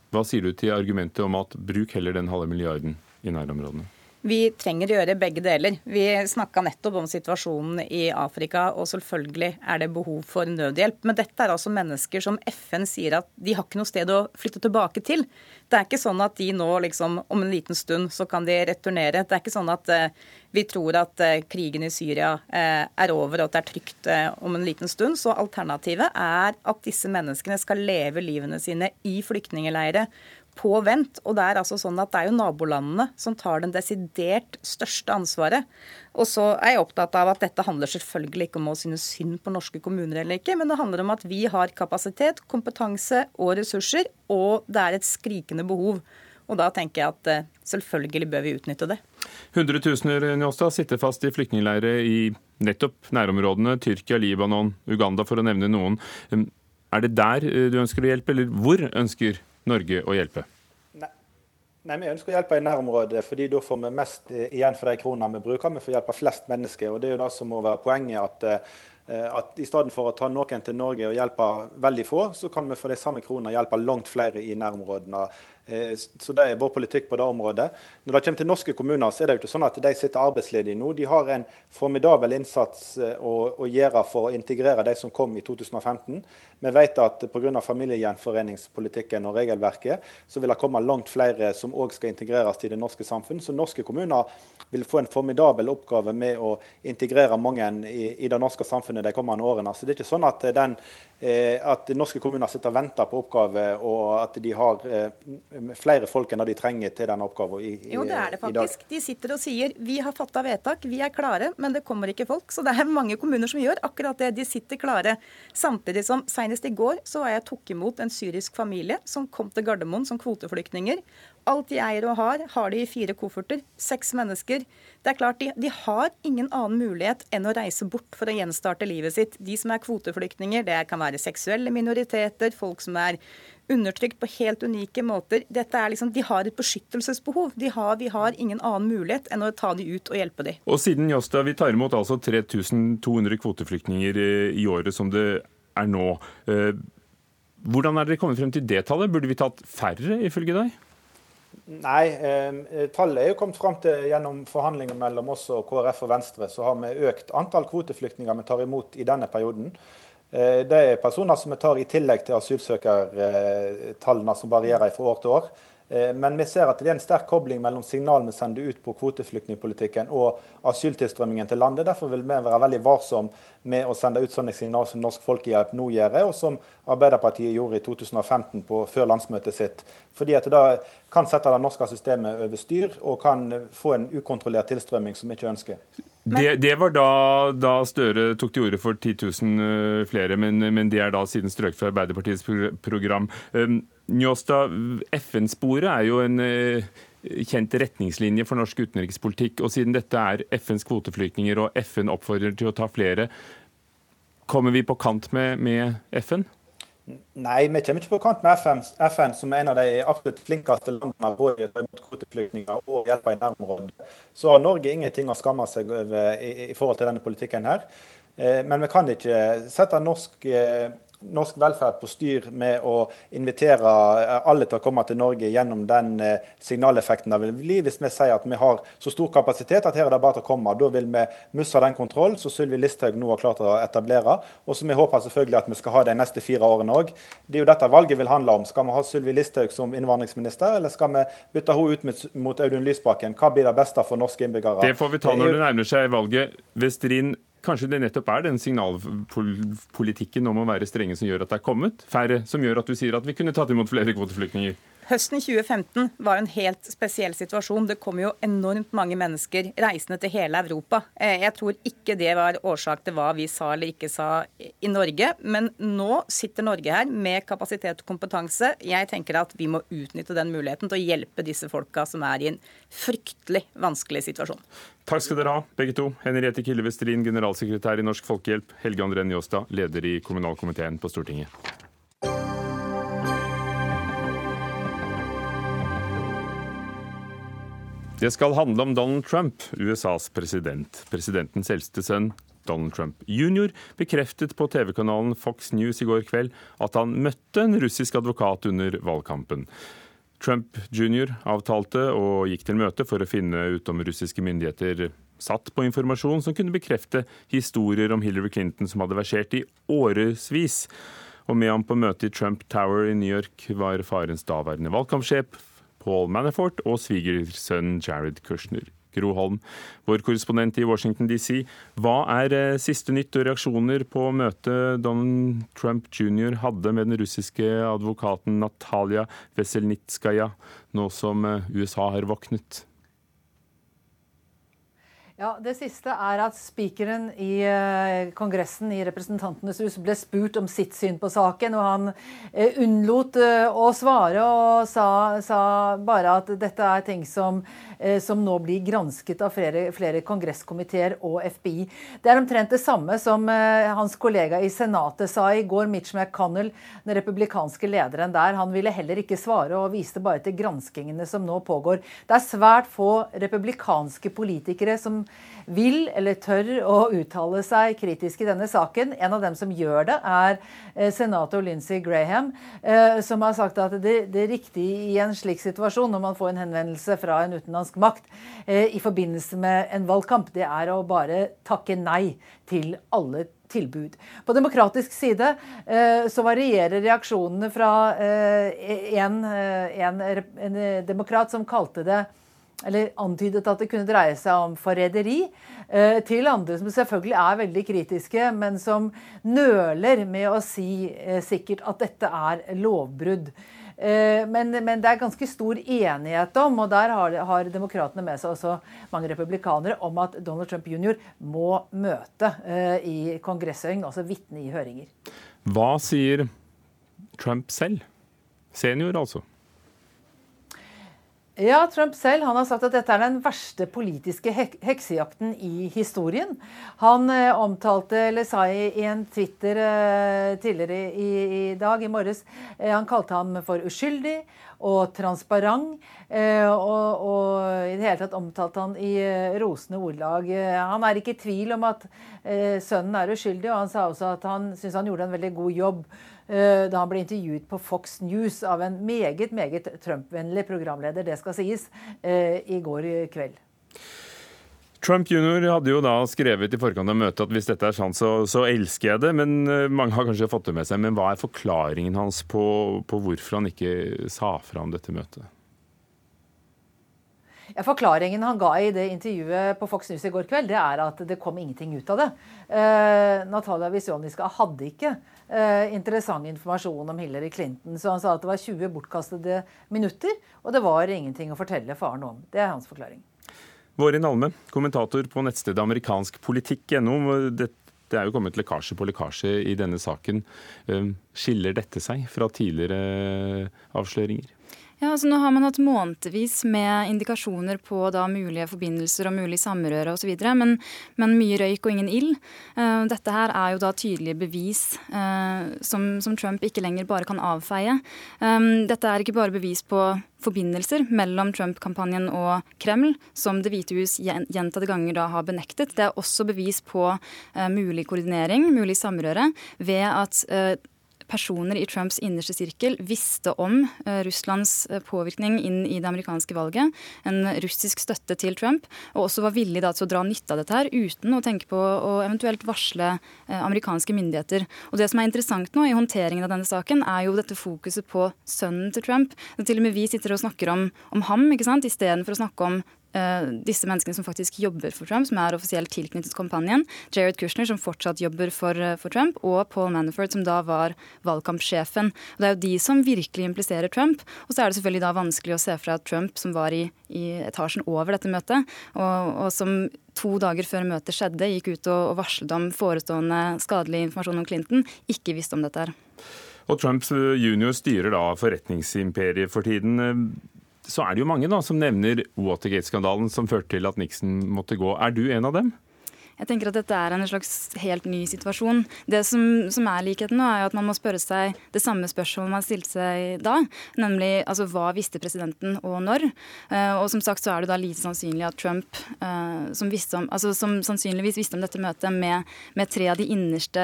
hva sier du til argumentet om at bruk heller den halve milliarden i nærområdene? Vi trenger å gjøre begge deler. Vi snakka nettopp om situasjonen i Afrika, og selvfølgelig er det behov for nødhjelp. Men dette er altså mennesker som FN sier at de har ikke noe sted å flytte tilbake til. Det er ikke sånn at de nå liksom om en liten stund så kan de returnere. Det er ikke sånn at eh, vi tror at eh, krigen i Syria eh, er over og at det er trygt om en liten stund. Så alternativet er at disse menneskene skal leve livene sine i flyktningleirer på vent. Og det er altså sånn at det er jo nabolandene som tar den desidert største ansvaret. Og så er jeg opptatt av at dette handler selvfølgelig ikke om å synes synd på norske kommuner eller ikke, men det handler om at vi har kapasitet, kompetanse og ressurser, og det er et skrikende behov. Og da tenker jeg at eh, selvfølgelig bør vi utnytte det. Hundretusener Njåstad, sitter fast i flyktningleirer i nettopp nærområdene, Tyrkia, Libanon, Uganda for å nevne noen. Er det der eh, du ønsker å hjelpe, eller hvor ønsker Norge å hjelpe? Nei, Vi ønsker å hjelpe i nærområdet, fordi da får vi mest eh, igjen for de kronene vi bruker. Vi får hjelpe flest mennesker. og Det er jo det som må være poenget. at eh, at I stedet for å ta noen til Norge og hjelpe veldig få, så kan vi for de samme kronene hjelpe langt flere i nærområdene. Eh, så Det er vår politikk på det området. Når det kommer til norske kommuner, så er det jo ikke sånn at de sitter arbeidsledige nå. De har en formidabel innsats eh, å, å gjøre for å integrere de som kom i 2015. Vi vet at pga. familiegjenforeningspolitikken og regelverket, så vil det komme langt flere som òg skal integreres til det norske samfunn. Så norske kommuner vil få en formidabel oppgave med å integrere mange i, i det norske samfunnet de kommende årene. Så det er ikke sånn at den Eh, at norske kommuner sitter og venter på oppgaver, og at de har eh, flere folk enn de trenger til den oppgaven i, i, Jo, det er det faktisk. De sitter og sier vi har fatta vedtak, vi er klare, men det kommer ikke folk. Så det er mange kommuner som gjør akkurat det. De sitter klare. Samtidig som senest i går så var jeg tok imot en syrisk familie som kom til Gardermoen som kvoteflyktninger. Alt de eier og har, har de i fire kofferter. Seks mennesker. Det er klart, de, de, har ingen annen mulighet enn å reise bort for å gjenstarte livet sitt. De som er kvoteflyktninger, det kan være seksuelle minoriteter, folk som er undertrykt på helt unike måter. Dette er liksom, De har et beskyttelsesbehov. Har, vi har ingen annen mulighet enn å ta de ut og hjelpe de. Og siden Josta, vi tar imot altså 3200 kvoteflyktninger i året som det er nå. Eh, hvordan er dere kommet frem til det tallet? Burde vi tatt færre, ifølge deg? Nei, eh, tallet er jo kommet fram til gjennom forhandlinger mellom oss og KrF og Venstre. Så har vi økt antall kvoteflyktninger vi tar imot i denne perioden. Eh, det er personer som vi tar i tillegg til asylsøkertallene som varierer fra år til år. Eh, men vi ser at det er en sterk kobling mellom signalene vi sender ut på kvoteflyktningpolitikken og asyltilstrømmingen til landet. Derfor vil vi være veldig varsomme med å sende ut sånne signaler som Norsk Folkehjelp nå gjør, og som Arbeiderpartiet gjorde i 2015 på, før landsmøtet sitt. Fordi at det da kan sette det norske systemet over styr og kan få en ukontrollert tilstrømming som vi ikke ønsker. Det, det, var da, da, Støre tok til orde for 10 000 eh, flere, men, men, det er da siden strøk fra Arbeiderpartiets program. Um, Njåstad, FN-sporet er jo en uh, kjent retningslinje for norsk utenrikspolitikk. og Siden dette er FNs kvoteflyktninger og FN oppfordrer til å ta flere, kommer vi på kant med, med FN? Nei, vi kommer ikke på kant med FN, FN som er en av de absolutt flinkeste landene både mot kvoteflyktninger og hjelpe i nærområdet. Så har Norge ingenting å skamme seg over i, i forhold til denne politikken her. Eh, men vi kan ikke sette norsk eh, norsk velferd på styr med å invitere alle til å komme til Norge gjennom den eh, signaleffekten det vil bli hvis vi sier at vi har så stor kapasitet at her er det bare til å komme. Da vil vi miste den kontrollen som Sylvi Listhaug nå har klart å etablere, og som vi håper selvfølgelig at vi skal ha de neste fire årene òg. Det er jo dette valget vil handle om. Skal vi ha Sylvi Listhaug som innvandringsminister, eller skal vi bytte henne ut mot Audun Lysbakken? Hva blir det beste for norske innbyggere? Det får vi ta når det nærmer seg valget. Vestrin Kanskje det nettopp er den signalpolitikken om å være strenge som gjør at det er kommet færre, som gjør at du sier at vi kunne tatt imot flere kvoteflyktninger? Høsten 2015 var en helt spesiell situasjon. Det kom jo enormt mange mennesker reisende til hele Europa. Eh, jeg tror ikke det var årsak til hva vi sa eller ikke sa i Norge. Men nå sitter Norge her med kapasitet og kompetanse. Jeg tenker at vi må utnytte den muligheten til å hjelpe disse folka som er i en fryktelig vanskelig situasjon. Takk skal dere ha, begge to. Henriette Kille Westrin, generalsekretær i Norsk Folkehjelp. Helge André Njåstad, leder i kommunalkomiteen på Stortinget. Det skal handle om Donald Trump, USAs president. Presidentens eldste sønn, Donald Trump jr., bekreftet på TV-kanalen Fox News i går kveld at han møtte en russisk advokat under valgkampen. Trump jr. avtalte og gikk til møte for å finne ut om russiske myndigheter satt på informasjon som kunne bekrefte historier om Hillary Clinton som hadde versert i årevis. Og med ham på møtet i Trump Tower i New York var farens daværende valgkampsjef Paul Manafort og svigersønnen Jared Kushner. Gro Holm, vår korrespondent i Washington DC. Hva er eh, siste nytt og reaksjoner på møtet Donald Trump jr. hadde med den russiske advokaten Natalia Veselnitskaja, nå som eh, USA har våknet? Ja, Det siste er at spikeren i uh, Kongressen i Representantenes hus ble spurt om sitt syn på saken, og han uh, unnlot uh, å svare og sa, sa, bare at dette er ting som, som nå blir gransket av flere, flere, kongresskomiteer og FBI. Det er omtrent det samme som hans kollega i Senatet sa i går, Mitch McConnell, den republikanske lederen der. Han ville heller ikke svare og viste bare til granskingene som nå pågår. Det er svært få republikanske politikere som vil eller tør å uttale seg kritisk i denne saken. En av dem som gjør det, er eh, senator Lindsey Graham, eh, som har sagt at det, det riktige i en slik situasjon, når man får en henvendelse fra en utenlandsk makt eh, i forbindelse med en valgkamp, det er å bare takke nei til alle tilbud. På demokratisk side så varierer reaksjonene fra en, en, en demokrat som kalte det eller antydet at det kunne dreie seg om forræderi, eh, til andre som selvfølgelig er veldig kritiske, men som nøler med å si eh, sikkert at dette er lovbrudd. Eh, men, men, det er ganske stor enighet om, og der har, har demokratene med seg også mange republikanere, om at Donald Trump jr. må møte i kongresshøring, altså vitne i høringer. Hva sier Trump selv? Senior, altså? Ja, Trump selv han har sagt at dette er den verste politiske hek heksejakten i historien. Han eh, omtalte, eller sa i, en Twitter eh, tidligere i, i, dag, i morges, eh, han kalte ham for uskyldig og transparent. Og, og, i det hele tatt omtalte han i rosende ordlag. Eh, han er ikke i tvil om at sønnen er uskyldig, og han sa også at han syns han gjorde en veldig god jobb da han ble intervjuet på Fox News av en meget, meget Trump-vennlig programleder, det skal sies, eh, i går kveld. Trump jr. hadde jo da skrevet i forkant av møtet at hvis dette er sant, så, så, elsker jeg det. Men eh, mange har kanskje fått det med seg. Men hva er forklaringen hans på, på hvorfor han ikke sa fra om dette møtet? Ja, forklaringen han ga i det intervjuet på Fox News i går kveld, det er at det kom ingenting ut av det. Uh, Natalia Visjoniska hadde ikke uh, interessant informasjon om Hillary Clinton. Så han sa at det var 20 bortkastede minutter, og det var ingenting å fortelle faren om. Det er hans forklaring. Vårin Alme, kommentator på nettstedet amerikanskpolitikk.no. Det, det er jo kommet lekkasje på lekkasje i denne saken. Uh, skiller dette seg fra tidligere avsløringer? Ja, altså Nå har man hatt månedvis med indikasjoner på da mulige forbindelser og mulig samrøre osv., men, men mye røyk og ingen ild. Uh, dette her er jo da tydelige bevis uh, som, som, Trump ikke lenger bare kan avfeie. Um, dette er ikke bare bevis på forbindelser mellom Trump-kampanjen og Kreml, som Det hvite hus gjentatte ganger da har benektet. Det er også bevis på uh, mulig koordinering, mulig samrøre, ved at personer i Trumps innerste sirkel visste om uh, Russlands uh, påvirkning inn i det amerikanske valget, en russisk støtte til Trump, og også var villig da, til å dra nytte av dette her uten å tenke på å eventuelt varsle uh, amerikanske myndigheter. Og Det som er interessant nå i håndteringen av denne saken, er jo dette fokuset på sønnen til Trump. Til og med vi sitter og snakker om, om ham ikke sant? istedenfor å snakke om Eh, disse menneskene som faktisk jobber for Trump, som er offisielt tilknyttet kampanjen. Jared Kushner, som fortsatt jobber for, eh, for, Trump, og Paul Manafort, som da var valgkampsjefen. Og det er jo de som virkelig impliserer Trump. Og så er det selvfølgelig da vanskelig å se fra at Trump, som var i, i etasjen over dette møtet, og, og, som to dager før møtet skjedde, gikk ut og, og varslet om forestående skadelig informasjon om Clinton, ikke visste om dette her. Og Trumps junior styrer da forretningsimperiet for tiden så er det jo mange da, som nevner Watergate-skandalen som førte til at Nixon måtte gå. Er du en av dem? Jeg tenker at dette er en slags helt ny situasjon. Det som, som, er likheten nå, er jo at man må spørre seg det samme spørsmålet man stilte seg da. Nemlig altså, hva visste presidenten og når? Uh, og som sagt så er det da lite sannsynlig at Trump, uh, som, om, altså, som, sannsynligvis visste om dette møtet med, med, tre av de innerste,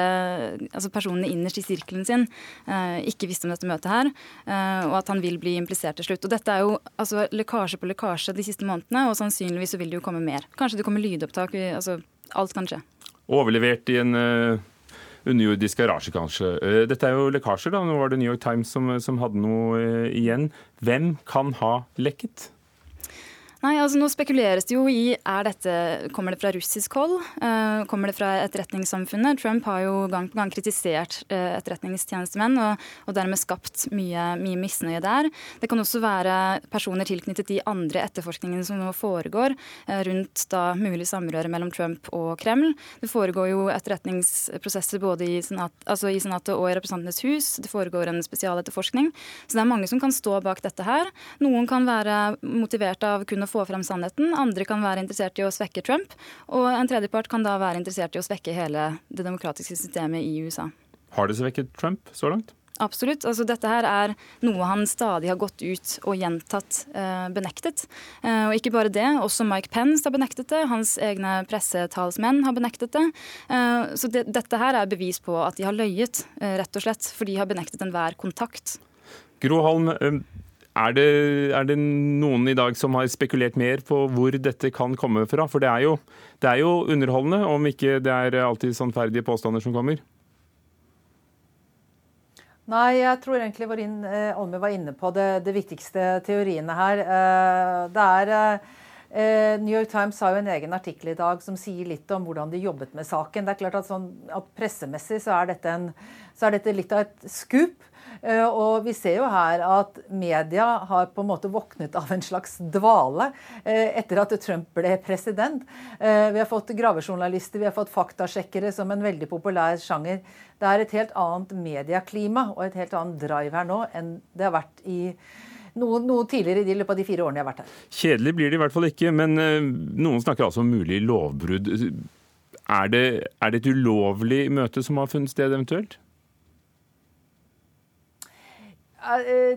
altså personene innerst i sirkelen sin, uh, ikke visste om dette møtet her. og at han vil bli implisert til slutt. Og dette er jo altså, lekkasje på lekkasje de siste månedene, og sannsynligvis så vil det jo komme mer. Kanskje det kommer lydopptak. altså alt kan skje. Overlevert i en uh, underjordisk garasje, kanskje. Uh, dette er jo lekkasjer, da. Nå var det New York Times som, som hadde noe uh, igjen. Hvem kan ha lekket? Nei, altså Nå spekuleres det jo i er dette, kommer det fra russisk hold, uh, kommer det fra etterretningssamfunnet. Trump har jo gang på gang kritisert uh, etterretningstjenestemenn og, og, dermed skapt mye, mye, misnøye der. Det kan også være personer tilknyttet de andre etterforskningene som nå foregår uh, rundt da mulig samrøre mellom Trump og Kreml. Det foregår jo etterretningsprosesser både i, senat, altså i Senatet og i Representantenes hus. Det foregår en spesialetterforskning. Så det er mange som kan stå bak dette her. Noen kan være motivert av kun å få frem sannheten. Andre kan være interessert i å svekke Trump. Og en tredjepart kan da være interessert i å svekke hele det demokratiske systemet i USA. Har det svekket Trump så langt? Absolutt. Altså, dette her er noe han stadig har gått ut og gjentatt eh, benektet. Eh, og ikke bare det, også Mike Pence har benektet det. Hans egne pressetalsmenn har benektet det. Eh, så det, dette her er bevis på at de har løyet, eh, rett og slett. For de har benektet enhver kontakt. Gro Holm, eh, er det, er det, noen i dag som har spekulert mer på hvor dette kan komme fra? For det er jo, det er jo underholdende, om ikke det er alltid sannferdige påstander som kommer. Nei, jeg tror egentlig var inn, eh, var inne på det, det viktigste teoriene her. Eh, det er eh, New York Times har jo en egen artikkel i dag som sier litt om hvordan de jobbet med saken. Det er klart at, sånn, at Pressemessig så er, dette en, så er dette litt av et skup. Eh, og vi ser jo her at media har på en måte våknet av en slags dvale eh, etter at Trump ble president. Eh, vi har fått gravejournalister, vi har fått faktasjekkere som en veldig populær sjanger. Det er et helt annet medieklima og et helt annet drive her nå enn det har vært i noe, noe tidligere i løpet av de fire årene jeg har vært her. Kjedelig blir det i hvert fall ikke, men noen snakker altså om mulig lovbrudd. Er det, er det et ulovlig møte som har funnet sted eventuelt? Eh,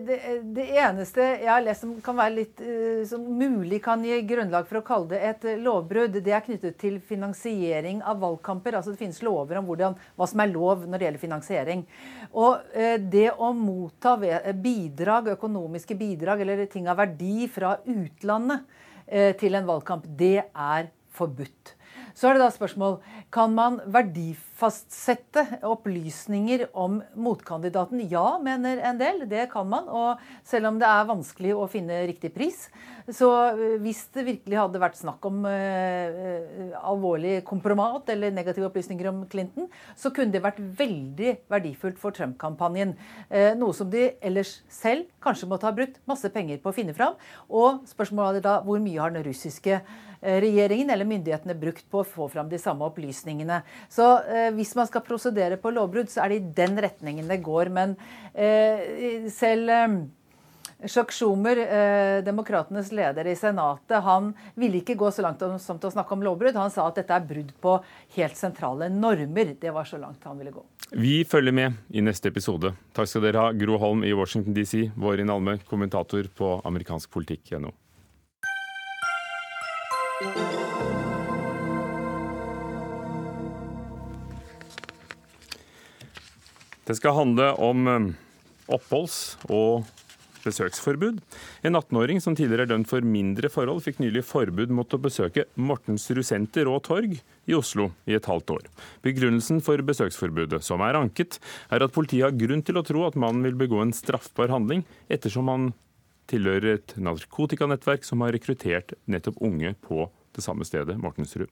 det, det, eneste jeg har lest som kan være litt eh, som mulig kan gi grunnlag for å kalle det et lovbrudd, det er knyttet til finansiering av valgkamper. Altså Det finnes lover om hvordan, hva som er lov når det gjelder finansiering. Og eh, det å motta bidrag, økonomiske bidrag eller ting av verdi fra utlandet til en valgkamp, det er forbudt. Så er det da spørsmål kan man verdifastsette opplysninger om motkandidaten. Ja, mener en del. Det kan man. Og selv om det er vanskelig å finne riktig pris, så eh, hvis det virkelig hadde vært snakk om eh, alvorlig kompromat eller negative opplysninger om Clinton, så kunne det vært veldig verdifullt for Trump-kampanjen. Eh, noe som de ellers selv kanskje måtte ha brukt masse penger på å finne fram. Og spørsmålet er da hvor mye har den russiske Eh, regjeringen eller myndighetene brukt på å få fram de samme opplysningene. Så eh, hvis man skal prosedere på lovbrudd, så er det i den retningen det går. Men eh, selv eh, Chuck Schumer, eh, demokratenes leder i Senatet, han ville ikke gå så langt som til å snakke om lovbrudd. Han sa at dette er brudd på helt sentrale normer. Det var så langt han ville gå. Vi følger med i neste episode. Takk skal dere ha, Gro Holm i Washington DC, Vårin Alme, kommentator på amerikansk politikk.no. Det skal handle om um, oppholds- og besøksforbud. En 18-åring som tidligere er dømt for mindre forhold, fikk nylig forbud mot å besøke Mortensrud senter og torg i Oslo i et halvt år. Begrunnelsen for besøksforbudet, som er anket, er at politiet har grunn til å tro at mannen vil begå en straffbar handling, ettersom han tilhører et narkotikanettverk som har rekruttert nettopp unge på det samme stedet, Mortensrud.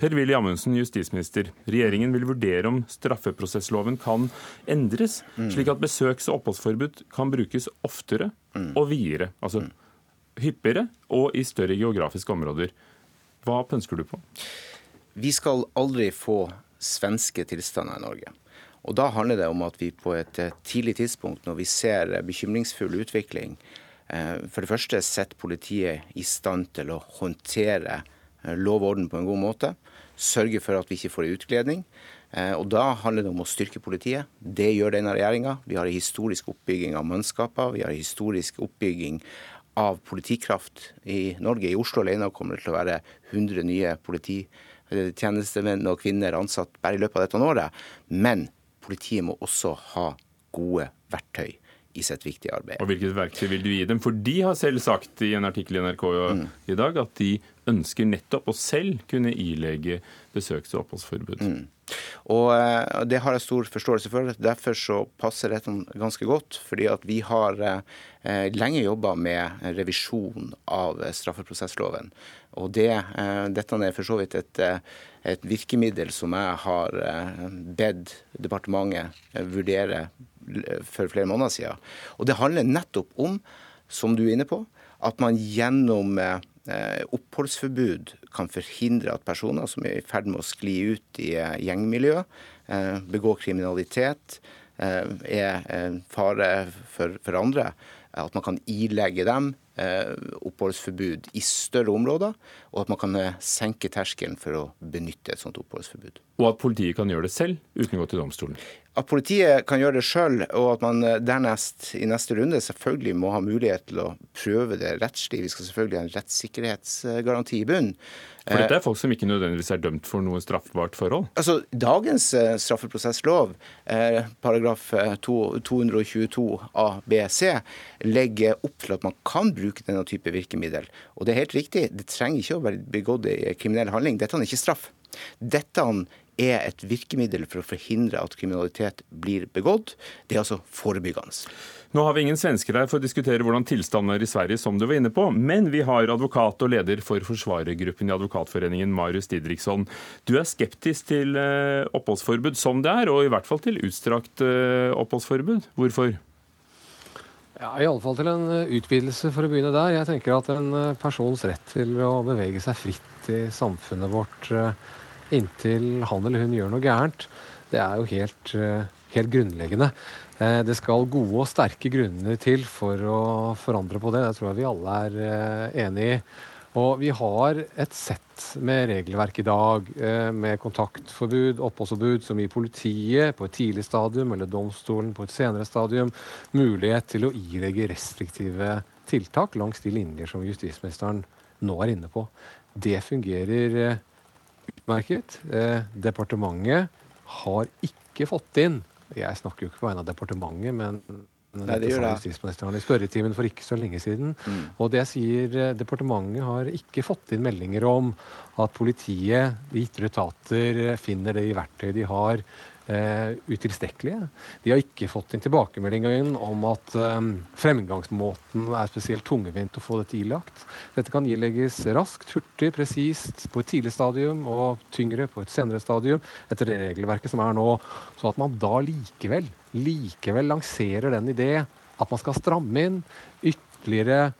Per-Willy Amundsen, justisminister. Regjeringen vil vurdere om straffeprosessloven kan endres, mm. slik at besøks- og oppholdsforbud kan brukes oftere mm. og videre. Altså mm. hyppigere og i større geografiske områder. Hva pønsker du på? Vi skal aldri få svenske tilstander i Norge. Og Da handler det om at vi på et tidlig tidspunkt, når vi ser bekymringsfull utvikling, Eh, for det første setter politiet i stand til å håndtere eh, lov og orden på en god måte. Sørge for at vi ikke får utglidning. Eh, og Da handler det om å styrke politiet. Det gjør denne regjeringa. Vi har en historisk oppbygging av mannskaper. Vi har en historisk oppbygging av politikraft i Norge. I Oslo alene kommer det til å være 100 nye polititjenestemenn og -kvinner ansatt bare i løpet av dette året. Men politiet må også ha gode verktøy i sitt viktige arbeid. Og Hvilket verktøy vil du gi dem? For de har selv sagt i en artikkel i NRK mm. i dag at de ønsker nettopp å selv kunne ilegge besøks- og oppholdsforbud. Mm. Og uh, Det har jeg stor forståelse for. Derfor så passer dette ganske godt. fordi at vi har uh, lenge jobba med revisjon av straffeprosessloven. Og det, Dette er for så vidt et, et virkemiddel som jeg har bedt departementet vurdere for flere måneder siden. Og det handler nettopp om, som du er inne på, at man gjennom eh, oppholdsforbud kan forhindre at personer som er i ferd med å skli ut i eh, gjengmiljø, eh, begå kriminalitet, er fare for, andre, at man kan ilegge dem oppholdsforbud i større områder, og at man kan senke terskelen for å benytte et sånt oppholdsforbud. Og at politiet kan gjøre det selv uten å gå til domstolen? At politiet kan gjøre det sjøl, og at man eh, dernest i neste runde selvfølgelig må ha mulighet til å prøve det rettslig. Vi skal selvfølgelig ha en rettssikkerhetsgaranti i bunnen. For dette er folk som ikke nødvendigvis er dømt for noe straffbart forhold? Altså, Dagens eh, straffeprosesslov, eh, paragraf 222 a b c, legger opp til at man kan bruke denne type virkemiddel. Og det er helt riktig, det trenger ikke å være begått i kriminell handling. Dette er ikke straff. Dette er et virkemiddel for å forhindre at kriminalitet blir begått. Det er altså forebyggende. Nå har vi ingen svensker her for å diskutere hvordan tilstanden er i Sverige, som du var inne på, men vi har advokat og leder for forsvarergruppen i Advokatforeningen, Marius Didriksson. Du er skeptisk til eh, oppholdsforbud som det er, og i hvert fall til utstrakt eh, oppholdsforbud. Hvorfor? Ja, Iallfall til en eh, utvidelse, for å begynne der. Jeg tenker at en persons rett til å bevege seg fritt i samfunnet vårt inntil han eller hun gjør noe gærent, det er jo helt, eh, helt grunnleggende. Eh, det skal gode og sterke grunner til for å forandre på det. Det tror jeg vi alle er eh, enig i. Og vi har et sett med regelverk i dag, eh, med kontaktforbud, oppholdsforbud, som gir politiet på et tidlig stadium eller domstolen på et senere stadium mulighet til å ilegge restriktive tiltak langs de linjer som justisministeren nå er inne på. Det fungerer utmerket. Departementet har ikke fått inn Jeg snakker jo ikke på vegne av departementet, men Nei, det gjør det. i spørretimen for ikke så lenge siden. Mm. Og det sier eh, Departementet har ikke fått inn meldinger om at politiet, de ytre etater, finner det i verktøy de har, eh, utilstrekkelige. De har ikke fått en tilbakemelding om at eh, fremgangsmåten er spesielt tungevint å få dette ilagt. Dette kan ilegges raskt, hurtig, presist på et tidlig stadium og tyngre på et senere stadium etter det regelverket som er nå. Så at man da likevel, likevel lanserer den idé at man skal stramme inn ytterligere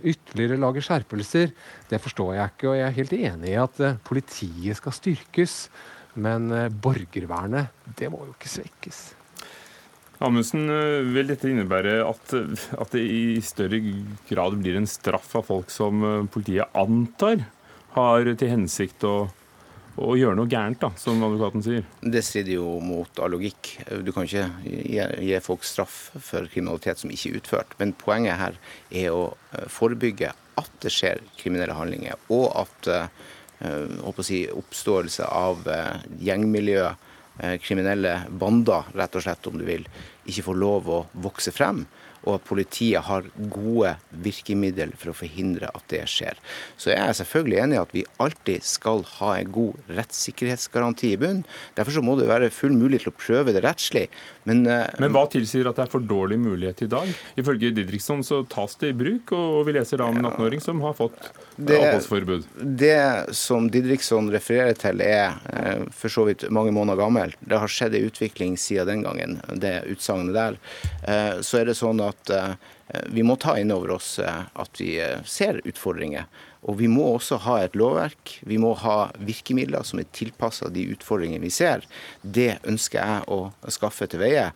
ytterligere lage skjerpelser, det forstår jeg ikke. Og jeg er helt enig i at politiet skal styrkes. Men eh, borgervernet, det må jo ikke svekkes. Amundsen, eh, vil dette innebære at, at, det i større grad blir en straff av folk som eh, politiet antar har til hensikt å, å gjøre noe gærent, da, som advokaten sier? Det strider jo mot all logikk. Du kan ikke gi, gi folk straff for kriminalitet som ikke er utført. Men poenget her er å forebygge at det skjer kriminelle handlinger, og at Eh, si, oppståelse av eh, gjengmiljø, eh, kriminelle bander, rett og slett, om du vil, ikke får lov å vokse frem og at politiet har gode virkemidler for å forhindre at det skjer. Så jeg er selvfølgelig enig i at vi alltid skal ha en god rettssikkerhetsgaranti i bunnen. Derfor så må det være full mulighet til å prøve det rettslig. Men, eh, Men hva tilsier at det er for dårlig mulighet i dag? Ifølge Didriksson så tas det i bruk, og vi leser da om en 18-åring som har fått oppholdsforbud. Det som Didriksson refererer til er eh, for så vidt mange måneder gammel. Det har skjedd en utvikling siden den gangen, det utsagnet der. Eh, så er det sånn at at eh, vi må ta inn over oss eh, at vi eh, ser utfordringer. Og vi må også ha et lovverk. Vi må ha virkemidler som er tilpassa de utfordringene vi ser. Det ønsker jeg å skaffe til veie.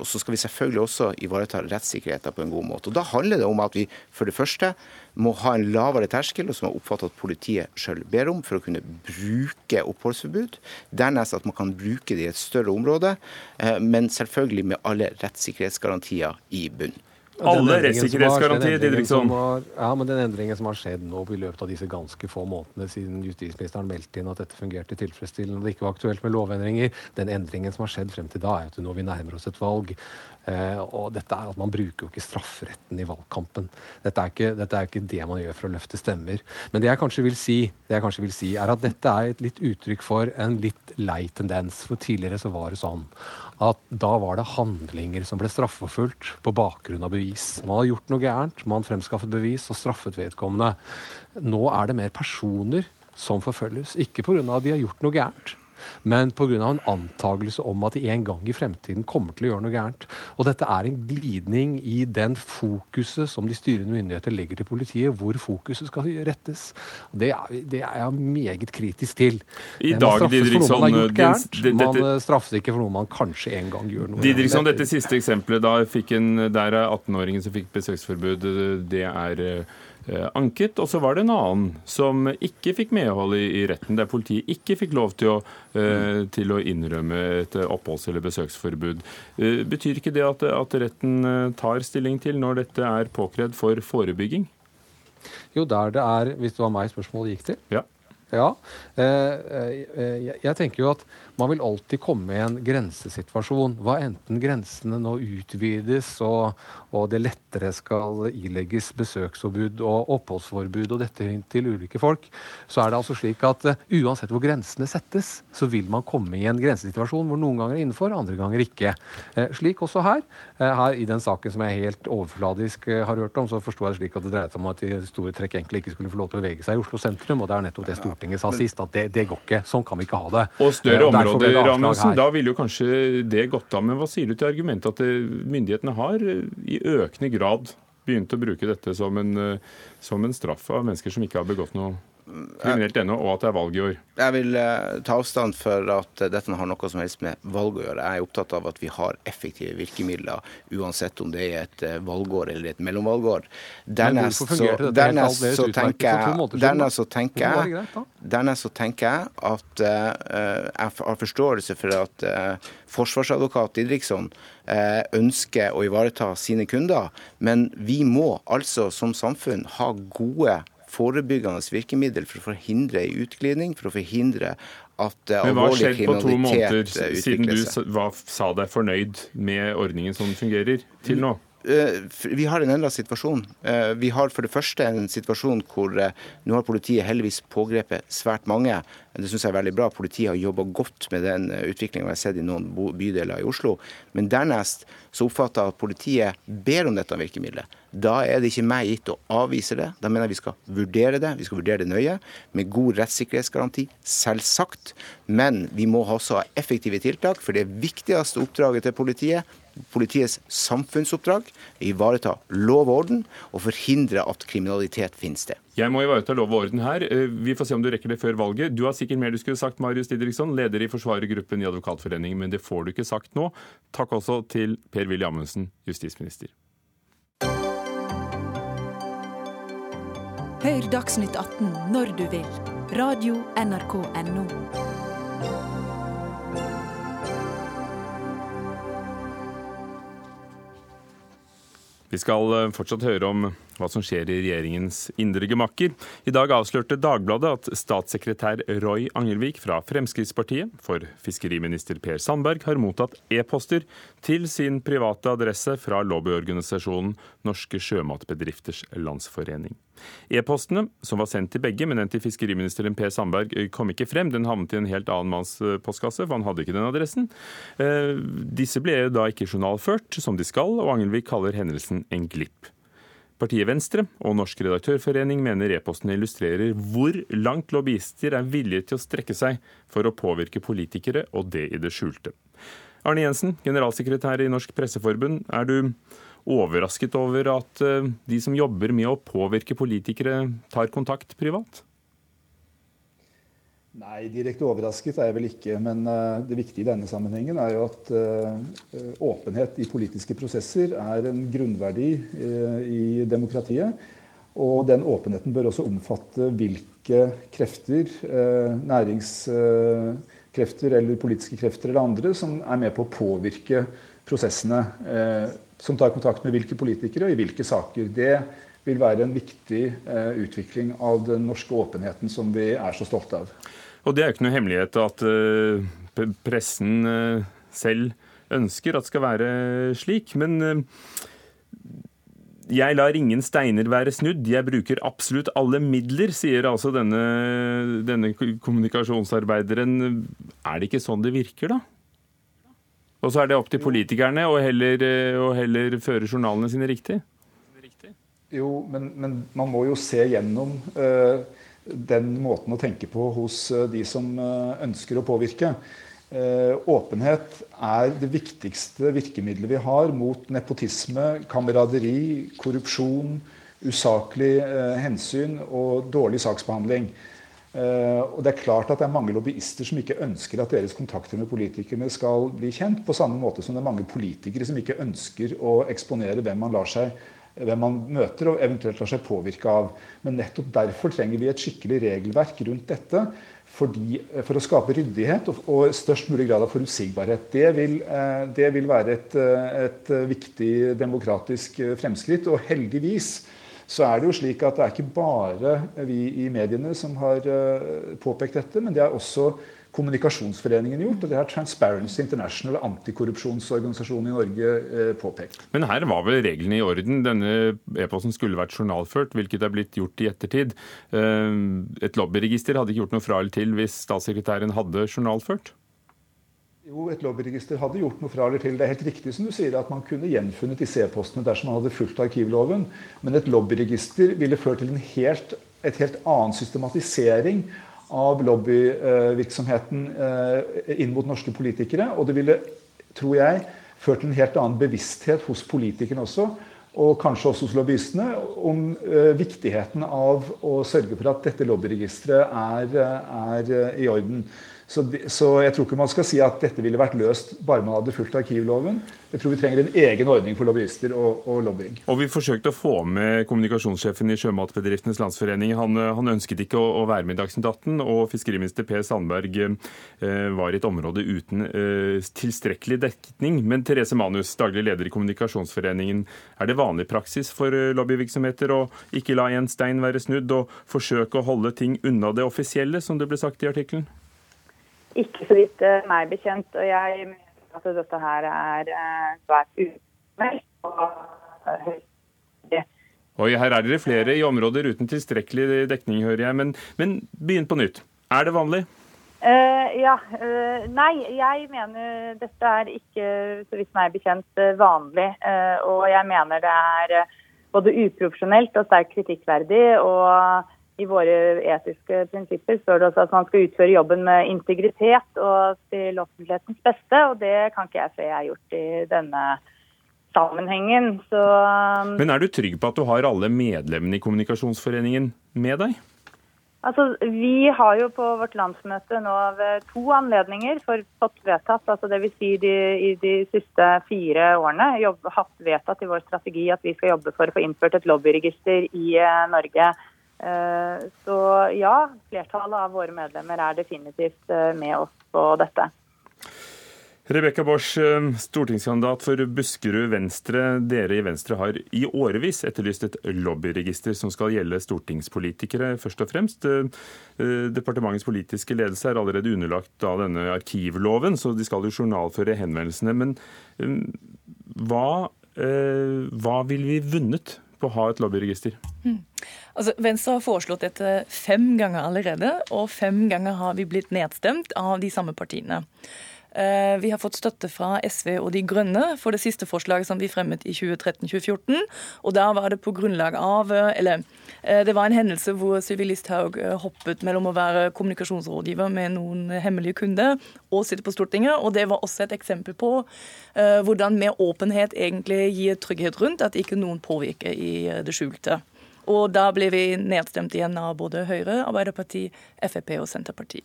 Og så skal vi selvfølgelig også ivareta rettssikkerheten på en god måte. Og Da handler det om at vi for det første må ha en lavere terskel, og som jeg oppfatter at politiet sjøl ber om, for å kunne bruke oppholdsforbud. Dernest at man kan bruke det i et større område, men selvfølgelig med alle rettssikkerhetsgarantier i bunn. Alle rettssikkerhetsgarantier, Didriksson. Ja, men den endringen som har skjedd nå i løpet av disse ganske få månedene siden justisministeren meldte inn at dette fungerte tilfredsstillende og det ikke var aktuelt med lovendringer, den endringen som har skjedd frem til da, er at nå vi nærmer oss et valg. Uh, og dette er at Man bruker jo ikke strafferetten i valgkampen. Dette er, ikke, dette er ikke det man gjør for å løfte stemmer. Men det jeg kanskje vil si, det jeg kanskje vil si er at dette er et litt uttrykk for en litt lei tendens. For tidligere så var det sånn at da var det handlinger som ble straffeforfulgt på bakgrunn av bevis. Man har gjort noe gærent, man fremskaffet bevis og straffet vedkommende. Nå er det mer personer som forfølges. Ikke pga. at de har gjort noe gærent, men pga. en antakelse om at de en gang i fremtiden kommer til å gjøre noe gærent. Og dette er en glidning i den fokuset som de styrende myndigheter legger til politiet, hvor fokuset skal rettes. Det er, det er jeg meget kritisk til. I dag, Didriksson, man, gærent, man eh, straffes ikke for noe man kanskje en gang gjør noe Didriksson, dette siste eksempelet, da fikk en, der er 18-åringen som fikk besøksforbud, det er eh, Eh, anket. Og så var det en annen som ikke fikk medhold i, retten, der politiet ikke fikk lov til å, uh, til å innrømme et oppholds- eller besøksforbud. Betyr ikke det at, at retten tar stilling til når dette er påkrevd for forebygging? Jo, der det er, hvis det var meg spørsmålet gikk til. Ja. Ja. Jeg tenker jo at man vil alltid komme i en grensesituasjon. Hva enten grensene nå utvides og, og, det lettere skal ilegges besøksforbud og oppholdsforbud og dette til ulike folk, så er det altså slik at uh, uansett hvor grensene settes, så vil man komme i en grensesituasjon hvor noen ganger er innenfor, andre ganger ikke. Uh, slik også her. Uh, her I den saken som jeg helt overfladisk har hørt om, så forsto jeg det slik at det dreide seg om at de store trekk egentlig ikke skulle få lov til å bevege seg i Oslo sentrum, og det er nettopp det Stortinget sa sist, at det, det går ikke. Sånn kan vi ikke ha det. Og større områder områder, Amundsen, da ville jo kanskje det gått av. Men hva sier du til argumentet at eh, myndighetene har eh, i økende grad begynt å bruke dette som en, eh, som en straff av mennesker som ikke har begått noe kriminelt ennå, og at det er valg i år? Jeg vil uh, ta avstand for at uh, dette har noe som helst med valg å gjøre. Jeg er opptatt av at vi har effektive virkemidler, uansett om det er et uh, valgår eller et mellomvalgår. Dernest så, dernest så tenker jeg, dernest så tenker jeg, dernest så tenker jeg at jeg har forståelse for at forsvarsadvokat Didriksson ønsker å ivareta sine kunder, men vi må altså som samfunn ha gode forebyggende virkemiddel for å forhindre en utglidning, for å forhindre at seg. Men hva har skjedd på to måneder siden du var, sa deg fornøyd med ordningen som fungerer, til nå? Eh, vi har en endret situasjon. Eh, vi har for det første en situasjon hvor eh, nå har politiet heldigvis pågrepet svært mange. Det syns jeg er veldig bra. Politiet har jobba godt med den utviklinga vi har sett i noen bydeler i Oslo. Men dernest så oppfatter jeg at politiet ber om dette virkemidlet. Da er det ikke meg gitt å avvise det. Da mener jeg vi skal vurdere det. Vi skal vurdere det nøye, med god rettssikkerhetsgaranti, selvsagt. Men vi må også ha effektive tiltak, for det viktigste oppdraget til politiet politiets samfunnsoppdrag ivareta lov og orden og forhindre at kriminalitet finner sted. Jeg må ivareta lov og orden her. Eh, vi får se om du rekker det før valget. Du har sikkert mer du skulle sagt, Marius Didriksson, leder i forsvarergruppen i Advokatforeningen, men det får du ikke sagt nå. Takk også til Per-Willy Amundsen, justisminister. Hør Dagsnytt 18 når du vil. Radio NRK Radio.nrk.no. Vi skal eh, fortsatt høre om hva som skjer i regjeringens indre gemakker. I dag avslørte Dagbladet at statssekretær Roy Angelvik fra Fremskrittspartiet for fiskeriminister Per Sandberg har mottatt e-poster til sin private adresse fra lobbyorganisasjonen Norske sjømatbedrifters landsforening. E-postene, som var sendt til begge, men den til fiskeriministeren Per Sandberg, kom ikke frem. Den havnet i en helt annen manns eh, postkasse, for han hadde ikke den adressen. Eh, disse ble da ikke journalført som de skal, og Angelvik kaller hendelsen en glipp. Partiet Venstre og Norsk redaktørforening mener e-posten illustrerer hvor langt lobbyister er villige til å strekke seg for å påvirke politikere, og det i det skjulte. Arne Jensen, generalsekretær i Norsk Presseforbund. Er du overrasket over at eh, de som jobber med å påvirke politikere, tar kontakt privat? Nei, direkte overrasket er jeg vel ikke. Men uh, det viktige i denne sammenhengen er jo at uh, åpenhet i politiske prosesser er en grunnverdi uh, i demokratiet. Og den åpenheten bør også omfatte hvilke krefter, næringskrefter eller politiske krefter eller andre, som er med på å påvirke prosessene. Som tar kontakt med hvilke politikere og i hvilke saker. Det vil være en viktig utvikling av den norske åpenheten som vi er så stolte av. Og det er jo ikke noe hemmelighet at uh, pressen uh, selv ønsker at det skal være slik. Men uh, jeg lar ingen steiner være snudd, jeg bruker absolutt alle midler, sier altså denne, denne kommunikasjonsarbeideren. Er det ikke sånn det virker, da? Og så er det opp til politikerne å heller, heller føre journalene sine riktig? Jo, men, men man må jo se gjennom uh, den måten å tenke på hos eh, de som eh, ønsker å påvirke. Eh, åpenhet er det viktigste virkemidlet vi har mot nepotisme, kameraderi, korrupsjon, usaklig hensyn og dårlig saksbehandling. Og det er klart at det er mange lobbyister som ikke ønsker at deres kontakter med politikerne skal bli kjent, på samme måte som det er mange politikere som ikke ønsker å eksponere hvem man lar seg hvem man møter og eventuelt lar seg påvirke av. Men nettopp derfor trenger vi et skikkelig regelverk rundt dette. Fordi, for å skape ryddighet og, og, størst mulig grad av forutsigbarhet. Det vil, eh, det vil være et, eh, et, viktig demokratisk eh, fremskritt. Og heldigvis så er det jo slik at det er ikke bare vi i mediene som har påpekt dette, men det er også Kommunikasjonsforeningen gjort, og det har Transparency International, antikorrupsjonsorganisasjonen i Norge, eh, påpekt. Men her var vel reglene i orden? Denne e-posten skulle vært journalført, hvilket er blitt gjort i ettertid. Eh, et lobbyregister hadde ikke gjort noe fra eller til hvis statssekretæren hadde journalført? Jo, et lobbyregister hadde gjort noe fra eller til. Det er helt riktig som du sier at man kunne gjenfunnet disse e-postene dersom man hadde fulgt arkivloven. Men et lobbyregister ville ført til en helt, et helt annen systematisering av lobbyvirksomheten eh, inn mot norske politikere. Og det ville, tror jeg, ført til en helt annen bevissthet hos politikerne også og kanskje også hos lobbyistene, om viktigheten av å sørge for at dette lobbyregisteret er, er i orden. Så, så, jeg tror ikke man skal si at dette ville vært løst bare man hadde fulgt arkivloven. Jeg tror vi trenger en egen ordning for lobbyister og, og lobbying. Og Vi forsøkte å få med kommunikasjonssjefen i Sjømatbedriftenes Landsforening. Han, han ønsket ikke å, å, være med i Dagsnytt 18, og fiskeriminister Per Sandberg eh, var i et område uten eh, tilstrekkelig dekning. Men Therese Manus, daglig leder i Kommunikasjonsforeningen, er det vanlig praksis for eh, lobbyvirksomheter å ikke la en stein være snudd, og forsøke å holde ting unna det offisielle, som det ble sagt i artikkelen? Ikke så vidt uh, meg bekjent. Og jeg mener at dette her er uh, svært umeldt. Uh, Oi, her er dere flere i områder uten tilstrekkelig dekning, hører jeg. Men, men begynn på nytt. Er det vanlig? ja. nei, jeg mener dette er ikke, så vidt meg bekjent, vanlig. og jeg mener det er både uprofesjonelt og sterkt kritikkverdig. og i våre etiske prinsipper står det også at man skal utføre jobben med integritet og til offentlighetens beste, og det kan ikke jeg se jeg har gjort i denne sammenhengen. Så, um, Men er du trygg på at du har alle medlemmene i Kommunikasjonsforeningen med deg? Altså, Vi har jo på vårt landsmøte nå ved to anledninger for, fått vedtatt, altså dvs. Si de, i de siste fire årene, jobb, hatt vedtatt i vår strategi at vi skal jobbe for å få innført et lobbyregister i uh, Norge. Eh, så ja, flertallet av våre medlemmer er definitivt eh, med oss på dette. Rebekka Bosch, eh, stortingskandidat for Buskerud Venstre. Dere i Venstre har i årevis etterlyst et lobbyregister som skal gjelde stortingspolitikere, først og fremst. Departementets politiske ledelse er allerede underlagt av denne arkivloven, så de skal jo journalføre henvendelsene. Men hva, hva ville vi vunnet på å ha et lobbyregister? Mm. Altså, Venstre har foreslått dette fem ganger allerede, og fem ganger har vi blitt nedstemt av de samme partiene. Eh, vi har fått støtte fra SV og De Grønne for det siste forslaget som vi fremmet i 2013-2014. Og der var det på grunnlag av eh, Eller eh, det var en hendelse hvor Sylvi Listhaug hoppet mellom å være kommunikasjonsrådgiver med noen hemmelige kunder og sitte på Stortinget. Og det var også et eksempel på hvordan mer åpenhet egentlig gir trygghet rundt at ikke noen påvirker i det skjulte. Og da ble vi nedstemt igjen av både Høyre, Arbeiderpartiet, Frp og Senterpartiet.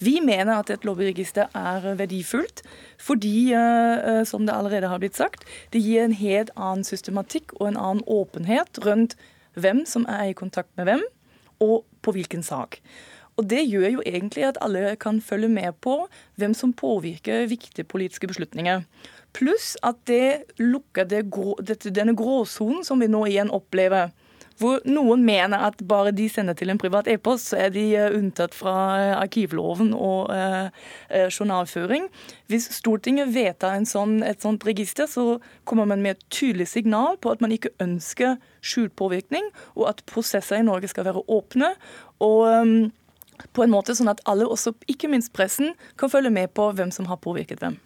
Vi mener at et lobbyregister er verdifullt fordi, eh, som det allerede har blitt sagt, det gir en helt annen systematikk og en annen åpenhet rundt hvem som er i kontakt med hvem, og på hvilken sak. Og Det gjør jo egentlig at alle kan følge med på hvem som påvirker viktige politiske beslutninger. Pluss at det lukker det denne gråsonen som vi nå igjen opplever hvor noen mener at bare de sender til en privat e-post, så er de eh, unntatt fra eh, arkivloven og eh, eh, journalføring. Hvis Stortinget vedtar sånn, et sånt register, så kommer man med et tydelig signal på at man ikke ønsker skjult påvirkning, og at prosesser i Norge skal være åpne. og um, på en måte sånn at alle, også ikke minst pressen, kan følge med på hvem som har påvirket hvem.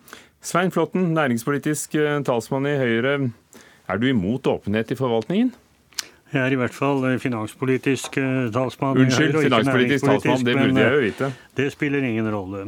Svein Flåtten, næringspolitisk talsmann i Høyre. Er du imot åpenhet i forvaltningen? Jeg er i hvert fall eh, finanspolitisk eh, talsmann. Unnskyld, finanspolitisk talsmann, det burde jeg jo eh, vite. Det spiller ingen rolle.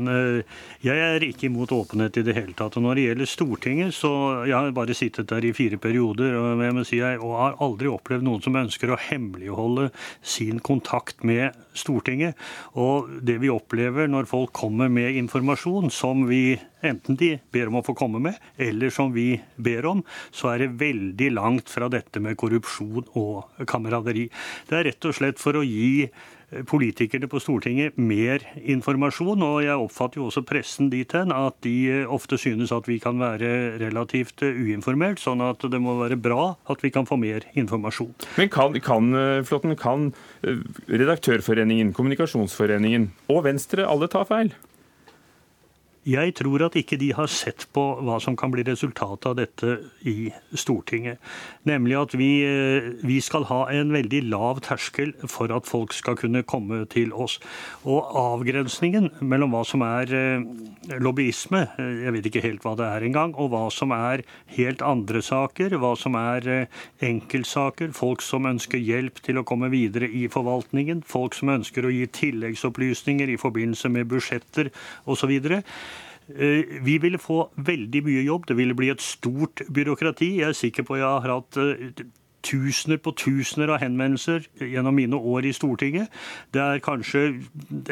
Jeg er ikke imot åpenhet i det hele tatt. Og når det gjelder Stortinget, så jeg har bare sittet der i fire perioder og jeg må si jeg har aldri opplevd noen som ønsker å hemmeligholde sin kontakt med Stortinget. Og det vi opplever når folk kommer med informasjon som vi enten de ber om å få komme med, eller som vi ber om, så er det veldig langt fra dette med korrupsjon og kameraderi. Det er rett og slett for å gi politikerne på Stortinget mer informasjon. Og jeg oppfatter jo også pressen dit hen at de eh, ofte synes at vi kan være relativt eh, uinformert, sånn at det må være bra at vi kan få mer informasjon. Men kan, kan, Flåtten, kan Redaktørforeningen, Kommunikasjonsforeningen og Venstre alle ta feil? Jeg tror at ikke de har sett på hva som kan bli resultatet av dette i Stortinget. Nemlig at vi, eh, vi, skal ha en veldig lav terskel for at folk skal kunne komme til oss. Og avgrensningen mellom hva som er eh, lobbyisme, eh, jeg vet ikke helt hva det er engang, og hva som er helt andre saker, hva som er enkeltsaker, folk som ønsker hjelp til å komme videre i forvaltningen, folk som ønsker å gi tilleggsopplysninger i forbindelse med budsjetter osv. Eh, vi ville få veldig mye jobb. Det ville bli et stort byråkrati. Jeg er sikker på jeg har hatt eh, tusener på tusener av henvendelser gjennom mine år i Stortinget. Det er kanskje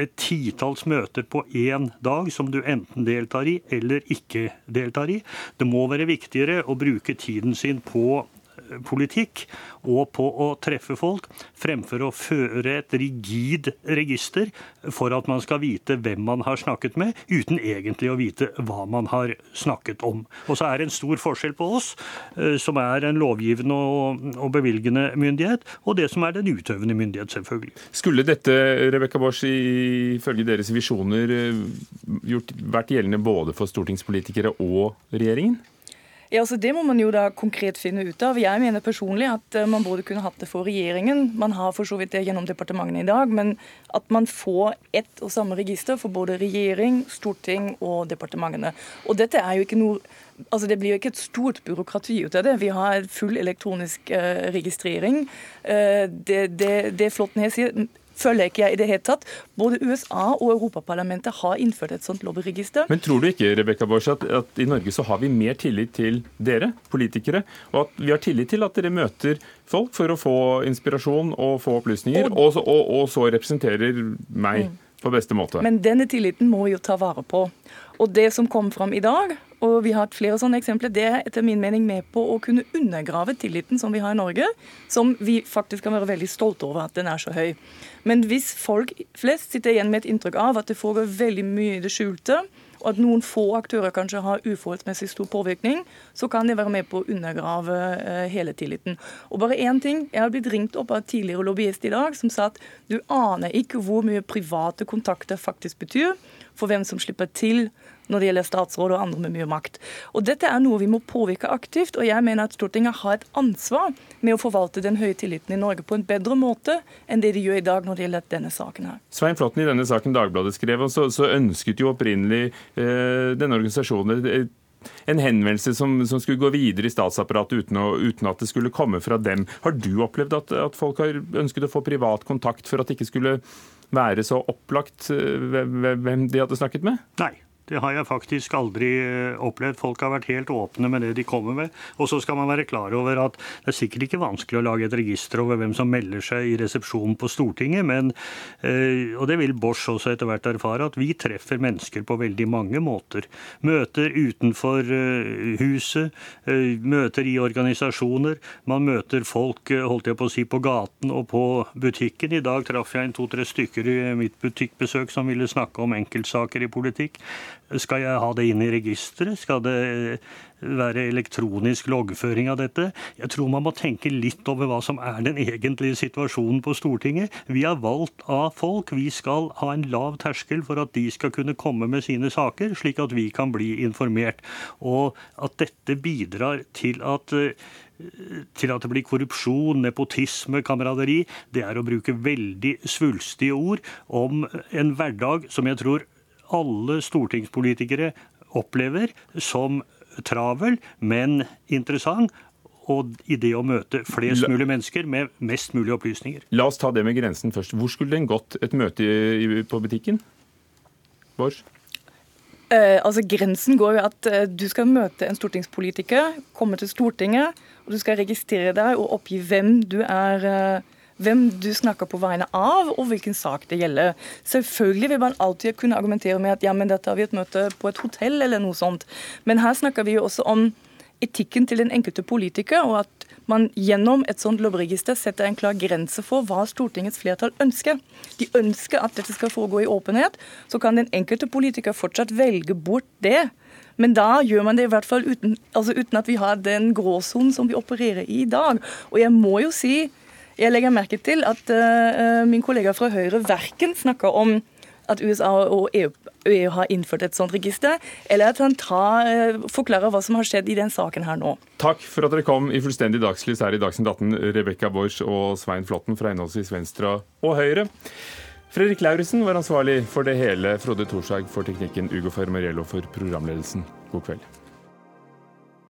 et titalls møter på én dag som du enten deltar i eller ikke deltar i. Det må være viktigere å bruke tiden sin på politikk og på å treffe folk, fremfor å føre et rigid register for at man skal vite hvem man har snakket med, uten egentlig å vite hva man har snakket om. Og så er det en stor forskjell på oss, eh, som er en lovgivende og bevilgende myndighet, og det som er den utøvende myndighet, selvfølgelig. Skulle dette, Rebekka Bosch, ifølge deres visjoner eh, gjort, vært gjeldende både for stortingspolitikere og regjeringen? Ja, altså Det må man jo da konkret finne ut av. Jeg mener personlig at eh, man burde kunne hatt det for regjeringen. Man har for så vidt det gjennom departementene i dag, men at man får ett og samme register for både regjering, storting og departementene. Og dette er jo ikke noe Altså Det blir jo ikke et stort byråkrati ut av det. Vi har full elektronisk uh, registrering. Uh, det, det, det Flåtten her sier, føler ikke jeg i det hele tatt. Både USA og Europaparlamentet har innført et sånt lobbyregister. Men tror du ikke Rebecca Bosch, at, at, i Norge så har vi mer tillit til dere, politikere, og at vi har tillit til at dere møter folk for å få inspirasjon og få opplysninger, og, og, og så representerer meg mm. på beste måte? Men denne tilliten må vi jo ta vare på. Og det som kom fram i dag, og vi har hatt flere sånne eksempler, det er etter min mening med på å kunne undergrave tilliten som vi har i Norge, som vi faktisk kan være veldig stolte over at den er så høy. Men hvis folk flest sitter igjen med et inntrykk av at det foregår veldig mye i det skjulte, og at noen få aktører kanskje har uforholdsmessig stor påvirkning, så kan det være med på å undergrave uh, hele tilliten. Og bare én ting. Jeg har blitt ringt opp av tidligere lobbyist i dag som sa at du aner ikke hvor mye private kontakter faktisk betyr for hvem som slipper til når det gjelder statsråd og andre med mye makt. Og Dette er noe vi må påvirke aktivt, og jeg mener at Stortinget har et ansvar med å forvalte den høye tilliten i Norge på en bedre måte enn det de gjør i dag når det gjelder denne saken her. Svein Flåtten, i denne saken Dagbladet skrev, så, så ønsket jo opprinnelig eh, denne organisasjonen eh, en henvendelse som, som, skulle gå videre i statsapparatet uten, å, uten, at det skulle komme fra dem. Har du opplevd at, at folk har ønsket å få privat kontakt for at det ikke skulle være så opplagt eh, hvem de hadde snakket med? Nei. Det har jeg faktisk aldri eh, opplevd. Folk har vært helt åpne med det de kommer med. Og så skal man være klar over at det er sikkert ikke vanskelig å lage et register over hvem som melder seg i resepsjonen på Stortinget, men, eh, og det vil Bosch også etter hvert erfare, at vi treffer mennesker på veldig mange måter. Møter utenfor eh, huset, møter i organisasjoner. Man møter folk holdt jeg på å si, på gaten og på butikken. I dag traff jeg en to-tre stykker i mitt butikkbesøk som ville snakke om enkeltsaker i politikk. Skal jeg ha det inn i registeret? Skal det være elektronisk loggføring av dette? Jeg tror man må tenke litt over hva som er den egentlige situasjonen på Stortinget. Vi er valgt av folk. Vi skal ha en lav terskel for at de skal kunne komme med sine saker, slik at vi kan bli informert. Og at dette bidrar til at til at det blir korrupsjon, nepotisme, kameraderi, det er å bruke veldig svulstige ord om en hverdag som jeg tror alle stortingspolitikere opplever som travel, men interessant. Og i det å møte flest mulig mennesker med mest mulig opplysninger. La oss ta det med grensen først. Hvor skulle den gått et møte på butikken? Bård? Eh, altså Grensen går jo at eh, du skal møte en stortingspolitiker, komme til Stortinget, og du skal registrere deg og oppgi hvem du er. Hvem du snakker på vegne av, og hvilken sak det gjelder. Selvfølgelig vil man alltid kunne argumentere med at ja, men dette har vi et møte på et hotell, eller noe sånt. Men her snakker vi jo også om etikken til den enkelte politiker, og at man gjennom et sånt lobbyregister setter en klar grense for hva Stortingets flertall ønsker. De ønsker at dette skal foregå i åpenhet. Så kan den enkelte politiker fortsatt velge bort det. Men da gjør man det i hvert fall uten, altså uten at vi har den gråsonen som vi opererer i i dag. Og jeg må jo si jeg legger merke til at uh, min kollega fra Høyre verken snakker om at USA og EU, EU, har innført et sånt register, eller at han tar, uh, forklarer hva som har skjedd i den saken her nå. Takk for at dere kom i fullstendig dagslys her i Dagsnytt 18, Rebekka Borch og Svein Flåtten fra henholdsvis Venstre og Høyre. Fredrik Lauritzen var ansvarlig for det hele. Frode Thorshaug for teknikken, Ugo Fermariello for programledelsen. God kveld.